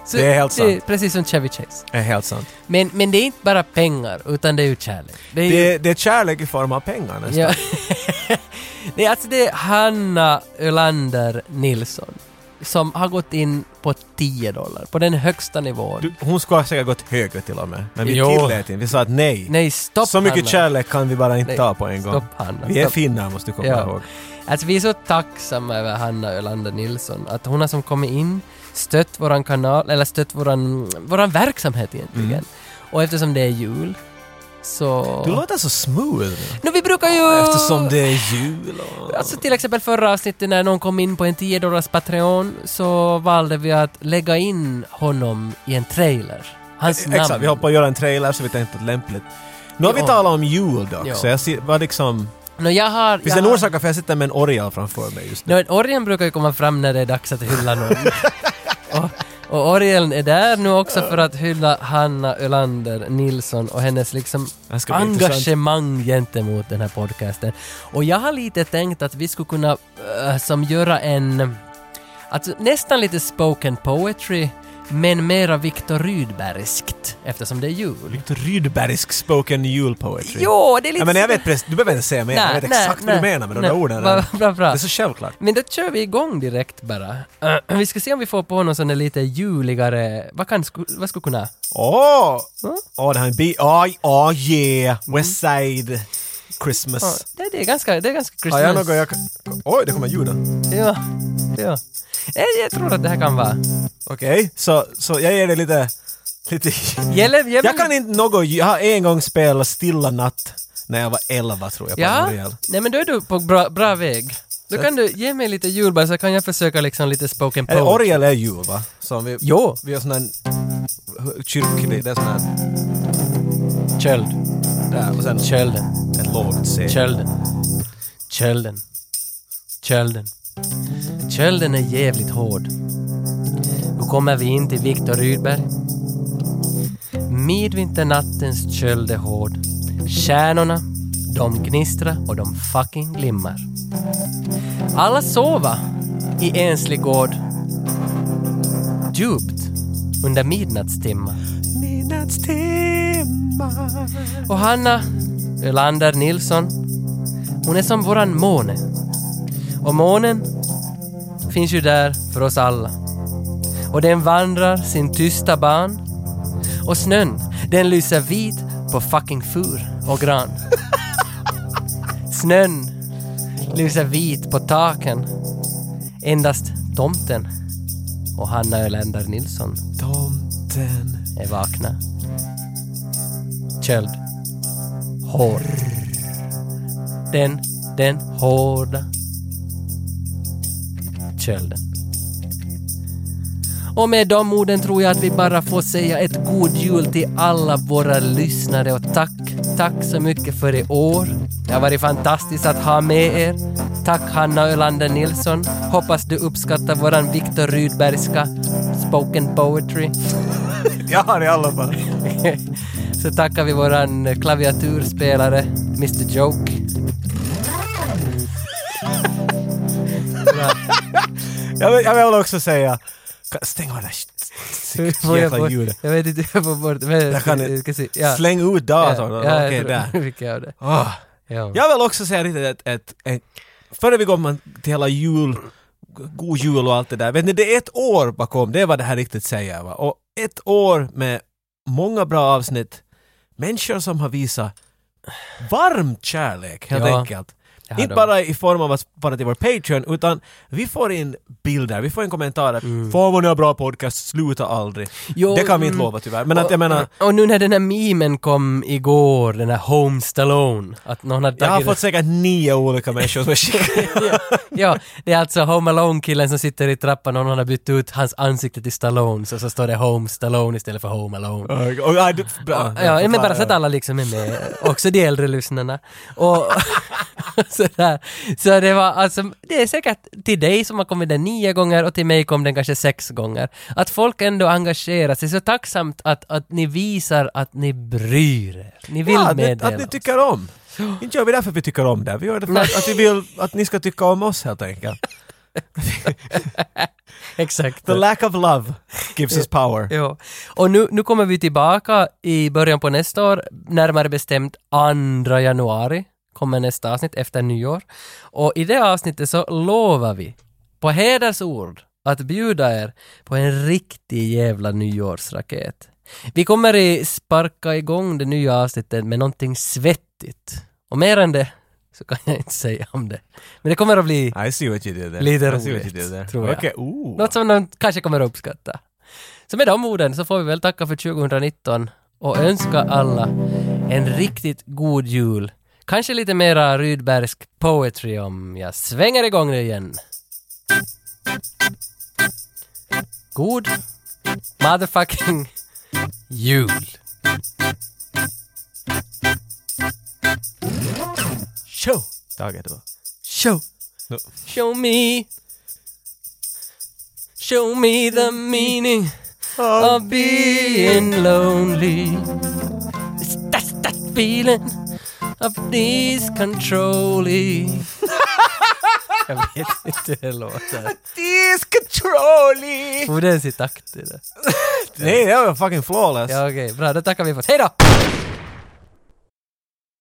Så Det är helt Det är sant. precis som Chevy Chase. Det är helt sant. Men, men det är inte bara pengar, utan det är ju kärlek. Det är ju, Det, det är kärlek i form av pengar nästan. Ja. [LAUGHS] det är alltså det är Hanna Ölander Nilsson som har gått in på 10 dollar, på den högsta nivån. Du, hon skulle ha säkert gått högre till och med. Men vi Jo. tillät inte. Vi sa att nej. Nej, stopp Så mycket Hanna. kärlek kan vi bara inte Nej, ta på en gång. Stopp Hanna. Vi är stopp. finnar måste du komma Ja. ihåg. Alltså vi är så tacksamma över Hanna Ölander Nilsson, att hon har som kommit in, stött våran kanal, eller stött våran, våran verksamhet egentligen. Mm. Och eftersom det är jul, så... Du låter så smooth. No, vi brukar ju... Eftersom det är jul och... Alltså till exempel förra avsnittet när någon kom in på en 10 dollars Patreon så valde vi att lägga in honom i en trailer. Hans namn. Exakt, vi hoppar att göra en trailer så vi tänkte att lämpligt. Nu har vi talat om jul dock, Ja. så jag ser, var liksom... No, jag har... Finns det en orsak för jag sitter med en orgel framför mig just nu? No, en orgeln brukar ju komma fram när det är dags att hylla någon. [LAUGHS] och, och orgeln är där nu också för att hylla Hanna Ölander Nilsson och hennes liksom engagemang gentemot den här podcasten. Och jag har lite tänkt att vi skulle kunna äh, som göra en, alltså nästan lite spoken poetry, men mera Viktor Rydbergskt eftersom det är jul. Victor Rydbergsk spoken jul poetry. Jo, det är lite... Ja, men jag vet precis, du behöver inte säga mer, jag Nej, vet nej, exakt vad nej, du menar med de där orden. Bra, Det bra, bra. är så självklart. Men då kör vi igång direkt bara. Uh, vi ska se om vi får på någon sån där lite juligare... Vad, kan, vad skulle kunna... Åh! Ja. Åh, det här är en bi... Åh, åh, yeah! West Side Ja, Christmas. det, det är ganska, det är ganska Har jag Christmas. något jag kan... Oj, det kommer ljud. Ja, ja. Jag tror att det här kan vara... Okej, så, så jag ger dig lite... lite... Gäller, gäller, Jag kan inte något... Jag har en gång spelat Stilla natt när jag var 11 tror jag på Ja, Unreal. nej men då är du på bra, bra väg. Då kan du ge mig lite julbär så kan jag försöka liksom lite spoken Eller poetry. orgel är jul va? Som vi, Jo, vi har sån här kyrklig, det är sån här... köld. Där, och sen Kölden. ett lågt C. Kölden. Kölden. Kölden. Kölden är jävligt hård. Då kommer vi in till Viktor Rydberg. Midvinternattens köld är hård. Stjärnorna, de gnistrar och de fucking glimmar. Alla sova i enslig gård. Djupt under midnattstimmar. Midnattstimmar. Och Hanna Ölander Nilsson, hon är som våran måne. Och månen finns ju där för oss alla. Och den vandrar sin tysta ban. Och snön, den lyser vit på fucking fur och gran. [LAUGHS] Snön lyser vit på taken. Endast tomten och Hanna Ölander Nilsson Tomten. är vakna. Köld. Hård. Den, den hårda kölden. Och med de orden tror jag att vi bara får säga ett god jul till alla våra lyssnare och tack, tack så mycket för i år. Det har varit fantastiskt att ha med er. Tack Hanna Ölander Nilsson. Hoppas du uppskattar våran Viktor Rydbergska spoken poetry. [LAUGHS] Jag har i alla fall. [LAUGHS] Så tackar vi våran klaviaturspelare, Mr Joke. Jag vill, jag vill också säga... Stäng av det där få- ljudet. Jag vet inte, jag får bort. Ja. Släng ut datorn. Ja, Okej, där. jag [LAUGHS] av det. Åh. Ja. Jag vill också säga lite ett, ett, ett före vi kommer till hela jul, god jul och allt det där. Vet ni, det är ett år bakom, det är vad det här riktigt säger. Va? Och ett år med många bra avsnitt, människor som har visat varm kärlek helt Ja. enkelt. Inte bara i form av att spara till vår Patreon, utan vi får in bilder, vi får in kommentarer. Fan vad ni har bra podcast, sluta aldrig. Mm. Jo, det kan vi inte mm. lova tyvärr. Men att jag menar, Och nu när den här memen kom igår, den här Home Stallone, att någon hade jag har fått säkert nio olika människor som har skickat [LAUGHS] ja, det är alltså Home Alone-killen som sitter i trappan och någon har bytt ut hans ansikte till Stallone, så, så står det Home Stallone istället för Home Alone. Och- och- ja, du- bra. Ja, men bara så att alla liksom är med, också de äldre lyssnarna. Och [LAUGHS] sådär. Så det var alltså, det är säkert till dig som har kommit den nio gånger och till mig kom den kanske sex gånger. Att folk ändå engagerar sig, så tacksamt att, att ni visar att ni bryr er. Ni vill ja, meddela att ni tycker om. Inte gör vi det för att vi tycker om det. Vi gör det för att, att vi vill att ni ska tycka om oss helt enkelt. [LAUGHS] Exakt. The lack of love gives us power. Ja. Och nu, nu kommer vi tillbaka i början på nästa år, närmare bestämt 2 januari kommer nästa avsnitt efter nyår. Och i det avsnittet så lovar vi på hedersord att bjuda er på en riktig jävla nyårsraket. Vi kommer i sparka igång det nya avsnittet med någonting svettigt. Och mer än det så kan jag inte säga om det. Men det kommer att bli I see what you did there. lite roligt, tror jag. Ooh. Något som de kanske kommer att uppskatta. Så med de orden så får vi väl tacka för 2019 och önska alla en riktigt god jul. Kanske lite mera Rydbergsk poetry om jag svänger igång det igen. God motherfucking jul. Show! Tage, det var. Show. No. Show me. Show me the meaning of being lonely. It's that's that feeling of discontrolling. [LAUGHS] Jag vet inte hur det låter. Discontrolling! Får den sitt takt i det? [LAUGHS] Nej, det var fucking flawless. Ja okej, bra. Då tackar vi för oss. Hej då!